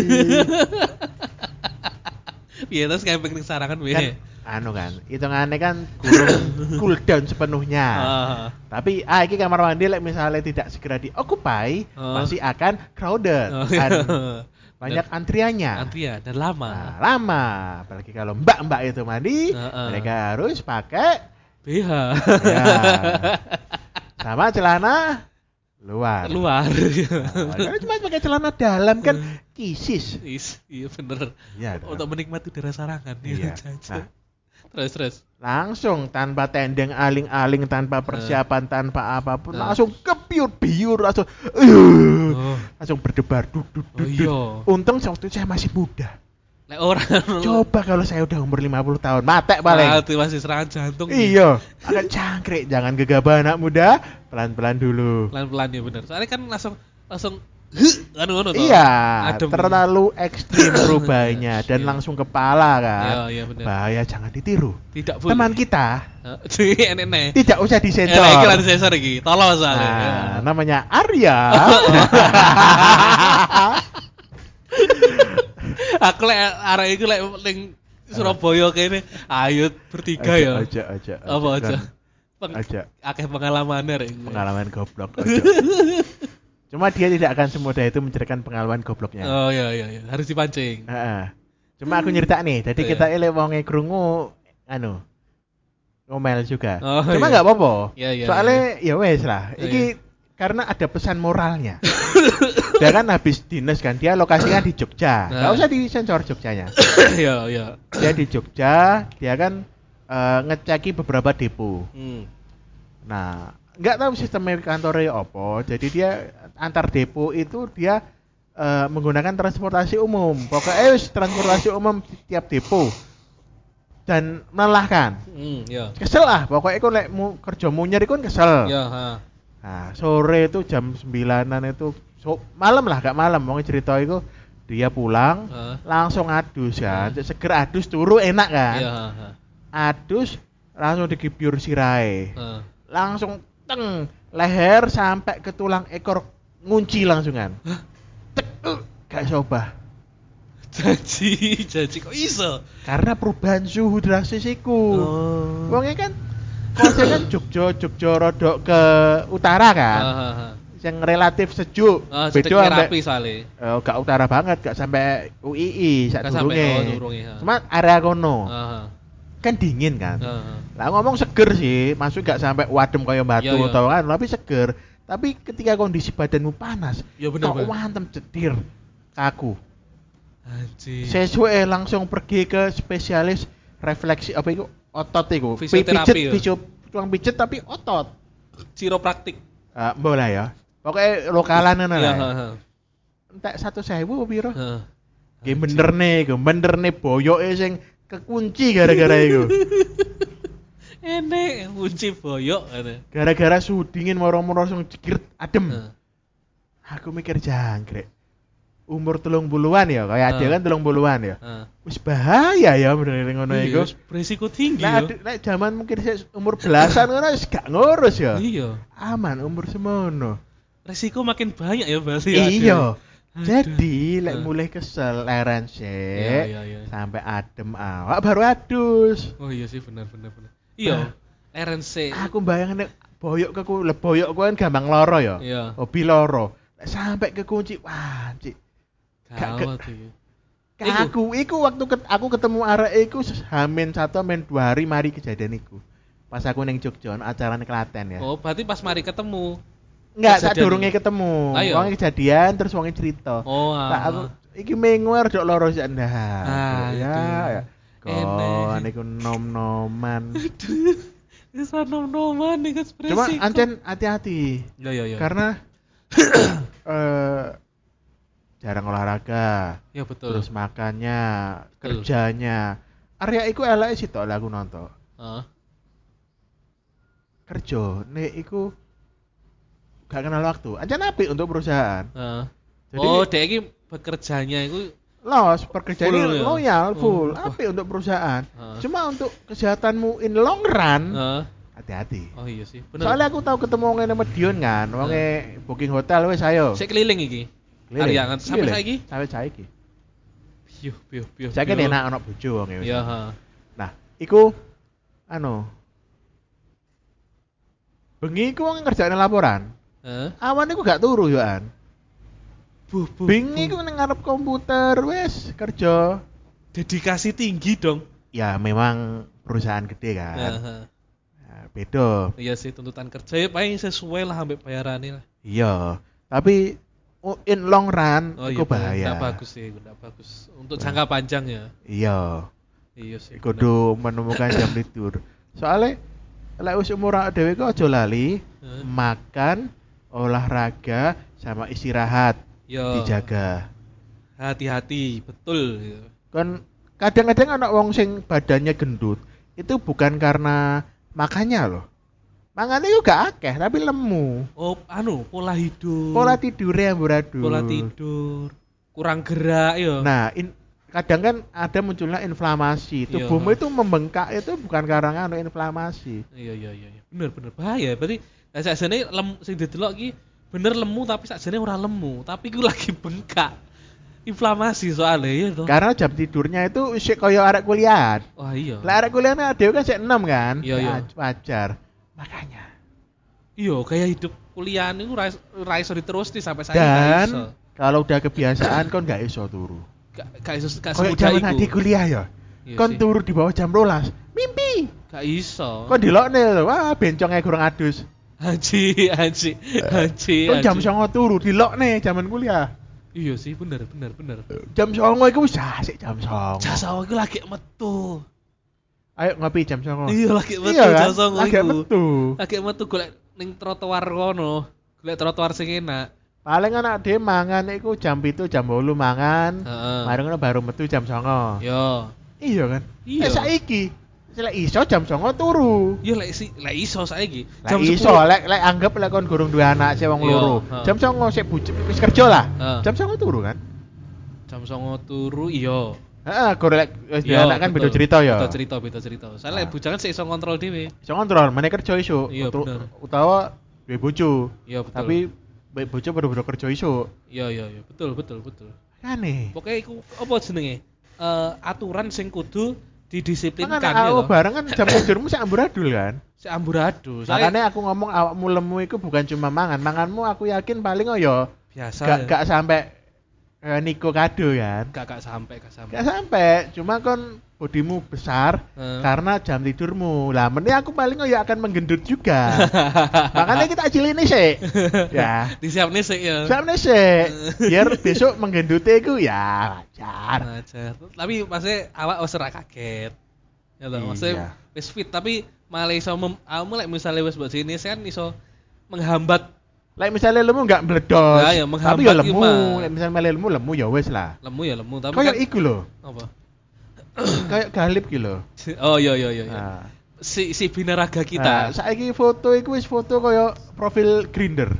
Piye (laughs) terus camping ning sarangan kan anu kan, hitungannya kan kurung (laughs) cooldown sepenuhnya. Ah. Tapi ah iki kamar mandi lek misalnya tidak segera diokupai, Oh. pasti akan crowded. Oh, Kan, iya. (laughs) banyak antriannya. Antrian dan lama. Nah, lama, apalagi kalau mbak-mbak itu mandi, Heeh. mereka harus pakai BH. ya, (laughs) sama celana luar. Luar. Nah, cuma pakai celana dalam kan kisis. Is, iya bener. Iya. Untuk menikmati udara sarangan. Iya. (laughs) Jajan. Nah. Terus terus. langsung tanpa tendeng aling-aling tanpa persiapan tanpa apa pun Eh. langsung kebiur-biur langsung uh, Oh, langsung berdebar duk oh iya. untung waktu itu saya masih muda Lek orang (laughs) coba kalau saya udah umur 50 tahun matek paling Mati masih serangan jantung. iya agak cangkrik jangan gegabah anak muda pelan-pelan dulu Pelan-pelan ya bener. Soalnya kan langsung langsung anu toh. iya Adem. terlalu ekstrim (coughs) perubahannya dan Iya. langsung kepala kan Iya, iya bener. bahaya jangan ditiru Tidak boleh. teman kita (laughs) tidak usah Eh, disensor lagi lan sensor iki. Tolong soalnya. Nah, namanya Arya. (laughs) Aku lek arek iku lek ning Surabaya kene ayo bertiga ya. Aja, aja. Apa aja? Peng- Aja. Akeh pengalamannya rek. Pengalaman goblok. (laughs) Aja. Cuma dia tidak akan semudah itu menceritakan pengalaman gobloknya. Oh iya iya iya, harus dipancing. Heeh. Cuma aku nyerita nih, jadi Oh, kita iya. elek wonge krungu anu ngomel juga. Oh, Cuma iya. nggak apa-apa. Iya iya. Soalnya ya wes lah. Iya, Iki karena ada pesan moralnya. (laughs) (laughs) dia kan habis dinas kan, dia lokasinya di Jogja. Nggak Nah. usah disensor Jogjanya. (coughs) Iya iya. dia di Jogja, dia kan eh, ngeceki beberapa depo. Hmm. Nah, nggak tahu sistemnya kantornya apa. Jadi dia antar depo itu dia eh, menggunakan transportasi umum. Pokoknya wis transportasi umum di tiap depo. Dan melelahkan. Hmm, iya. Kesel lah, pokoknya iku lek mu, kerja munyer kan kesel. Ha. Nah, sore itu jam 9-an itu so, malam lah, gak malam. Mau cerita itu dia pulang Heeh. langsung adus kan. Hmm. Seger adus turu enak kan. Ha, ha. adus langsung digibyur sirai Heeh. langsung teng leher sampai ke tulang ekor ngunci langsungan Tek, uh, gak coba Janji, janji kok iso? karena perubahan suhu drastis iku Oh. wongnya kan konsep kan Jogja Jogja rodok ke utara kan Ha, ha, ha. Yang relatif sejuk Ah, beda rapi soalnya. eh, gak utara banget gak sampai UII sak oh, durunge ha. cuma area kono Ha, ha. kan dingin kan Ha, ha. Lah ngomong seger sih, maksud gak sampai wadem kayak batu Iya, iya. atau kan, tapi seger. Tapi ketika kondisi badanmu panas, Ya bener, kok wantem cetir kaku. Anjir. Sesuai langsung pergi ke spesialis refleksi apa itu otot itu. Fisioterapi, Pijet, ya? tukang pijet tapi otot. Chiropraktik. Ah, boleh ya. Pokoknya lokalan ngono Iya, lah. ya. Entek satu sewu piro? Ki bener nih, ki bener nih boyoke sing kekunci gara-gara itu. (laughs) Enek kunci boyok ada. Gara-gara suhu dingin moro-moro langsung jegir adem. Aku mikir jangkrik. Umur telung puluhan ya, kayak Ah. dia kan telung puluhan ya. Wis bahaya ya bener ngono Iya, iku. berisiko tinggi Nah, yo. nek zaman mungkin saya umur belasan ngono wis gak ngurus ya. Iya. Aman umur semono. Resiko makin banyak ya berarti. ya. Iya. Jadi lek Ah. mulai kesel leren Iya, sik iya, iya. sampai adem awak baru adus. Oh iya sih benar benar benar. Iya. RNC. Aku bayangin nek boyok keku le boyok kan gampang loro ya. Iya. Hobi loro. Lek sampai kekunci, wah, cik. Gawat iki. Aku, iku waktu ket- aku ketemu arek iku hamin satu hamin dua hari mari kejadian iku. Pas aku neng Jogja acara Klaten ya. Oh, berarti pas mari ketemu. Enggak, kejadian. durunge ketemu. Ayo. Wong kejadian terus wong cerita. Oh, Nah, ah. aku iki mengu dok loro sik ndah. Ah, ya, ya. Kon iku nom-noman. (laughs) Wis nom-noman nih kan Cuma ancen hati-hati Ya ya ya. karena (coughs) eh jarang olahraga, Ya betul. terus makannya, Betul. kerjanya. Area iku eleke sih tok lah aku nonton. Heeh. Kerja nek iku gak kenal waktu. Ancen apik untuk perusahaan. Heeh. Jadi- oh, dek iki bekerjanya itu Los, pekerjaan Full ini ya? loyal, full, Oh, apik untuk perusahaan. Heeh. Cuma untuk kesehatanmu in long run, Heeh. hati-hati. Oh iya sih. Bener. Soalnya aku tahu ketemu wong nama Dion kan, wonge booking hotel wis ayo. Saya keliling iki. Ariangan sampai Keliling. saiki. Sampai saiki. Piuh, piuh, piuh. Saiki piuh. enak ono bojo wonge wis. Iya. Nah, iku anu bengi iku wong ngerjain laporan. Heeh. Awan iku gak turu yo an. buh, buh, Bing buh. iku ning ngarep komputer wes kerja. dedikasi tinggi dong Ya memang perusahaan gede kan. Aha. Nah, beda. iya sih tuntutan kerja ya paling sesuai lah sampai bayarannya lah Iya, tapi oh, in long run oh iku iya bahaya. nggak bagus sih nggak bagus untuk jangka panjang ya Iya, iya sih kudu menemukan jam tidur. Soalnya lek wis umur awake dhewe kok aja lali Heeh. makan, olahraga sama istirahat Yo, dijaga. hati-hati betul. Kan kadang-kadang anak wong sing badannya gendut itu bukan karena makannya loh. Mangannya juga akeh tapi lemu. oh anu pola hidup Pola tidurnya amburadul. pola tidur kurang gerak yo Nah, in- kadang kan ada munculnya inflamasi. Tubuhmu itu membengkak itu bukan karena anu inflamasi. iya iya iya iya. bener bener bahaya berarti nah, sakjane lem sing didelok iki bener lemu tapi sakjane ora lemu tapi ku lagi bengkak inflamasi soalnya ya toh Karena jam tidurnya itu isik kaya arek kuliah. wah iya Lah arek kuliah ada kan sik 6 kan? Iya, iya. Ya, Wajar. Makanya. iya kayak hidup kuliah ini ora ora iso diterusti sampai saya Dan kalau udah kebiasaan kon gak iso turu. gak gak iso gak semudah iku nanti kuliah ya. Iya kon sih. turu di bawah jam rolas. Mimpi. gak iso Kon lho. Wah, bencongnya kurang adus. Haji haji haji Kon jam. 09.00 turu dilokne zaman kuliah. iya sih bener bener bener Jam 09.00 iku wis asik jam 09.00. jasa aku lagi metu Ayo ngopi jam 09.00. iya lagi metu Iya kan? jasa Lagi iku metu. lagi metu golek ning trotoar kono golek trotoar sing enak Paling anak dhewe mangan iku jam 7 jam 8 mangan. heeh Mari ngono baru metu jam 09.00. yo Iya kan? Iya. Eh saiki lek iso jam 09.00 turu. yo lek si lek iso saiki Lek iso lek lek anggap lek kon gurung duwe anak sing wong Iya, loro. Jam 09.00 sik bujuk wis kerja lah. Heeh. Jam 09.00 turu kan? jam songo turu iya Heeh, gurung lek wis duwe Iya, anak kan beda cerita ya. beda cerita beda cerita soalnya Ah. bujangan sik iso kontrol dhewe Iso kontrol, meneh kerja iso. Iya. Utawa duwe bojo. iya betul Tapi bojo baru-baru kerja iso. iya iya iya betul betul betul Aneh. pokoknya iku apa jenenge Eh aturan sing kudu didisiplinkan Kan awak toh. bareng kan jam (coughs) tidurmu sak amburadul kan. si amburadul soalnya Makanya aku ngomong awakmu lemu itu bukan cuma mangan. Manganmu aku yakin paling oh ya biasa gak, ya. gak sampai eh, Niko kado kan. gak gak sampai gak sampai Gak sampai, cuma kon bodimu besar Heeh. karena jam tidurmu. Lah mending aku paling ya akan menggendut juga. (laughs) Makanya kita acilin nih sih. ya. (laughs) disiap nih sih ya Siap nih sih. Biar besok menggendutnya itu ya wajar. Ajar. Tapi maksudnya awak ora kaget. Ya toh, Iya. maksudnya wis fit tapi malah iso mem, lek misalnya wis buat sini kan iso menghambat Like misalnya lemu nggak meledos, Ya, ya, tapi ya lemu. Like misalnya lemu lemu ya wes lah. lemu ya lemu tapi Kayak kan iku loh, apa? (clears throat) kayak galip gitu loh. Oh iya iya iya. Nah, Si si binaraga nah, kita. saiki foto iku wis foto kaya profil Grinder.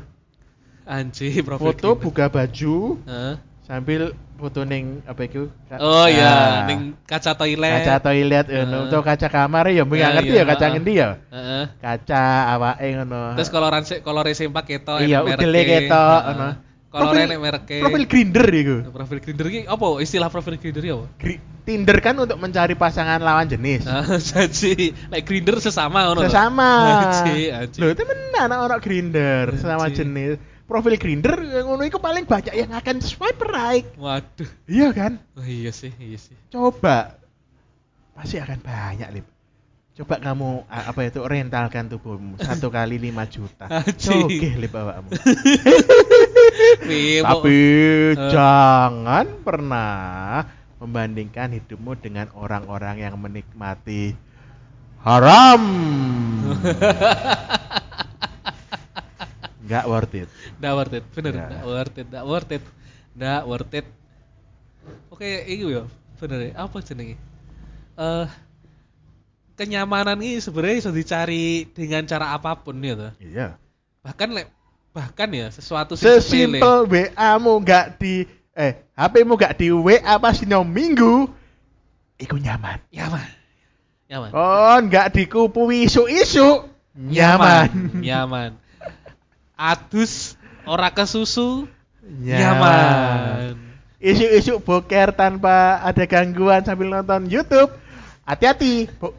Anjir profil Foto kita. buka baju Heeh. Sambil foto ning apa iku? Ka- Oh iya, Nah, ning kaca toilet. kaca toilet Heeh. ngono utawa kaca kamar ya mbok Ya, nggak ngerti iya, ya kaca heeh. ngendi ya? Heeh. Kaca awake ngono. Terus koloran kolore sempak ketok Iya, udele ketok, ngono. Kolore Profil- nek mereke. Profil Grinder iku. profil Grindr iki apa? Istilah profil Grindr iki apa? Gri- Tinder kan untuk mencari pasangan lawan jenis. Ah, (laughs) jadi like grinder sesama ngono. Sesama. Aji. Loh, temenan orang Grinder sesama jenis. Profil Grinder yang ngono itu paling banyak yang akan swipe right. Waduh. Iya kan? Oh, iya sih, iya sih. Coba. Pasti akan banyak, Lip. Coba kamu apa itu rentalkan tubuhmu (laughs) satu kali 5 juta. Oke, Lip awakmu. (laughs) Wih, Tapi Eh. jangan pernah membandingkan hidupmu dengan orang-orang yang menikmati haram. (laughs) Nggak worth it. Nggak worth it, bener. Nggak worth it, nggak worth it. Nggak worth it. Oke, itu ya, bener ya. Apa jenenge? Eh kenyamanan ini sebenarnya bisa dicari dengan cara apa pun ya toh. Iya. Bahkan lek bahkan ya sesuatu. Sesimpel WA-mu nggak di eh HP-mu nggak di WA pas dino minggu, iku nyaman. Nyaman. Nyaman. Kon nggak dikupu isu-isu, nyaman. Nyaman. Adus ora kesusu Nyaman. nyaman. Isu-isu boker tanpa ada gangguan sambil nonton YouTube, hati-hati. Bo-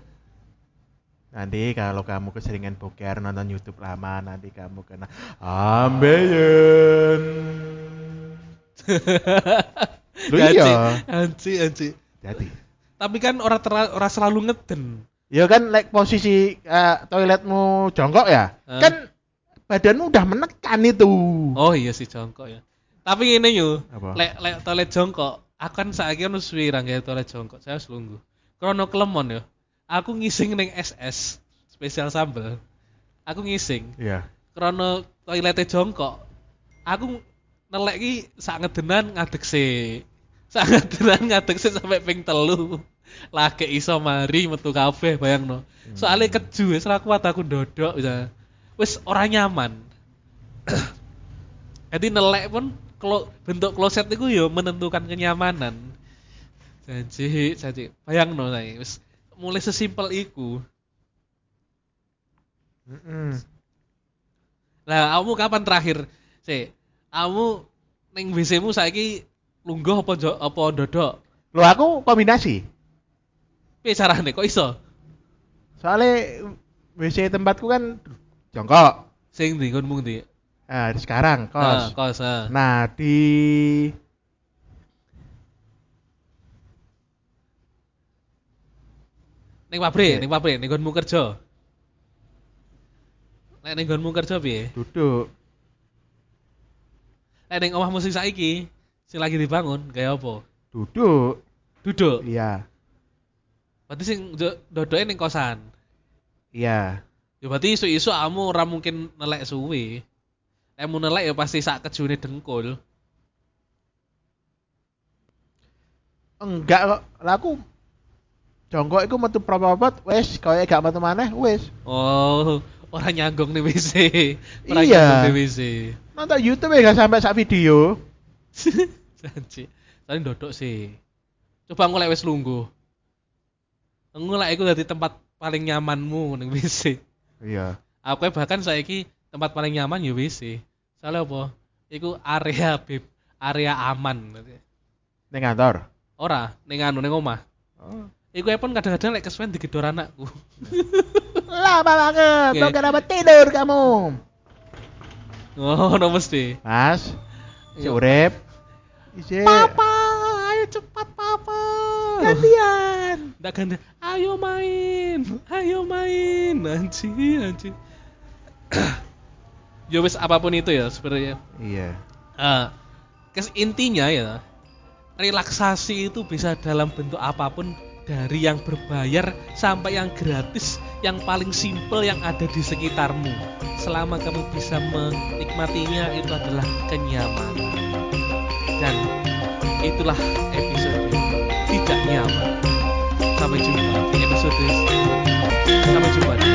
Nanti kalau kamu keseringan boker nonton YouTube lama, nanti kamu kena ambeien. (laughs) Loh iya. Anci, anci. Jadi. Tapi kan orang tera- orang selalu ngeden. Ya kan like posisi eh, toiletmu jongkok ya. Hah? Kan badanmu udah menekan itu. Oh iya sih jongkok ya. Tapi ini yo, Apa? lek lek toilet jongkok, aku kan saiki wis suwi ra nggawe toilet jongkok, saya wis lungguh. Krono kelemon yo. Aku ngising ning SS spesial sambel. Aku ngising. Iya. Krono toilete jongkok. Aku nelek ki sak ngedenan ngadeg sih. Sak (laughs) ngedenan ngadeg sih sampai ping telu. Lagi iso mari metu kabeh bayangno. Soale keju wis ra kuat aku ndodok bisa. Wis ora nyaman. (coughs) Jadi nelek pun klo, bentuk kloset itu ya menentukan kenyamanan. Janji, janji. Bayangno saya, wis mulai sesimpel iku. Mm-mm. Lah, kamu kapan terakhir? Si, kamu ning WC-mu saiki lungguh apa jo, apa dodok? Loh aku kombinasi. Piye carane kok iso? Soalnya WC tempatku kan jongkok. Sing nggonmu ndi? Nah, di sekarang Ah, kos. kos. ah. Nah, di Ning pabrik, Oke. ning pabrik, ning nggonmu kerja. Nek ning nggonmu kerja piye? duduk. Nek ning omahmu sing saiki sing lagi dibangun kayak apa? Duduk. Duduk. Iya. Berarti sing do- dodoke ning kosan. Iya. Ya berarti isu-isu kamu ora mungkin nelek suwi. Nek mau nelek ya pasti sak kejune dengkul. Enggak kok. Lah aku jongkok iku metu propopot wis kaya gak metu maneh wis. Oh, orang nyanggong nih WC. Orang Iya. nyanggong nih WC. Nonton YouTube ya gak sampai sak video. (laughs) Janji. Tadi dodok sih. Coba ngolek wis lungguh. Ngolek iku dadi tempat paling nyamanmu ning WC. Iya. Aku bahkan saiki tempat paling nyaman ya WC. Soalnya apa? Iku area (laughs) beb, area aman. Ning kantor. Ora, ning anu ning omah. Oh. Iku pun kadang-kadang lek kesuwen digedor anakku. (laughs) Lama banget. Oke. Kok kenapa tidur kamu? Oh, no mesti. Mas, si Iya. urip. Papa, ayo cepat papa. Gantian. Nggak ganti. Ayo main, ayo main. Anji, anji. (clears throat) ya wis apa pun itu ya sebenarnya. Iya. Eh, kes intinya ya relaksasi itu bisa dalam bentuk apa pun dari yang berbayar sampai yang gratis yang paling simple yang ada di sekitarmu selama kamu bisa menikmatinya itu adalah kenyamanan dan itulah episode tidak nyaman Sampai jumpa. Episode sampai jumpa.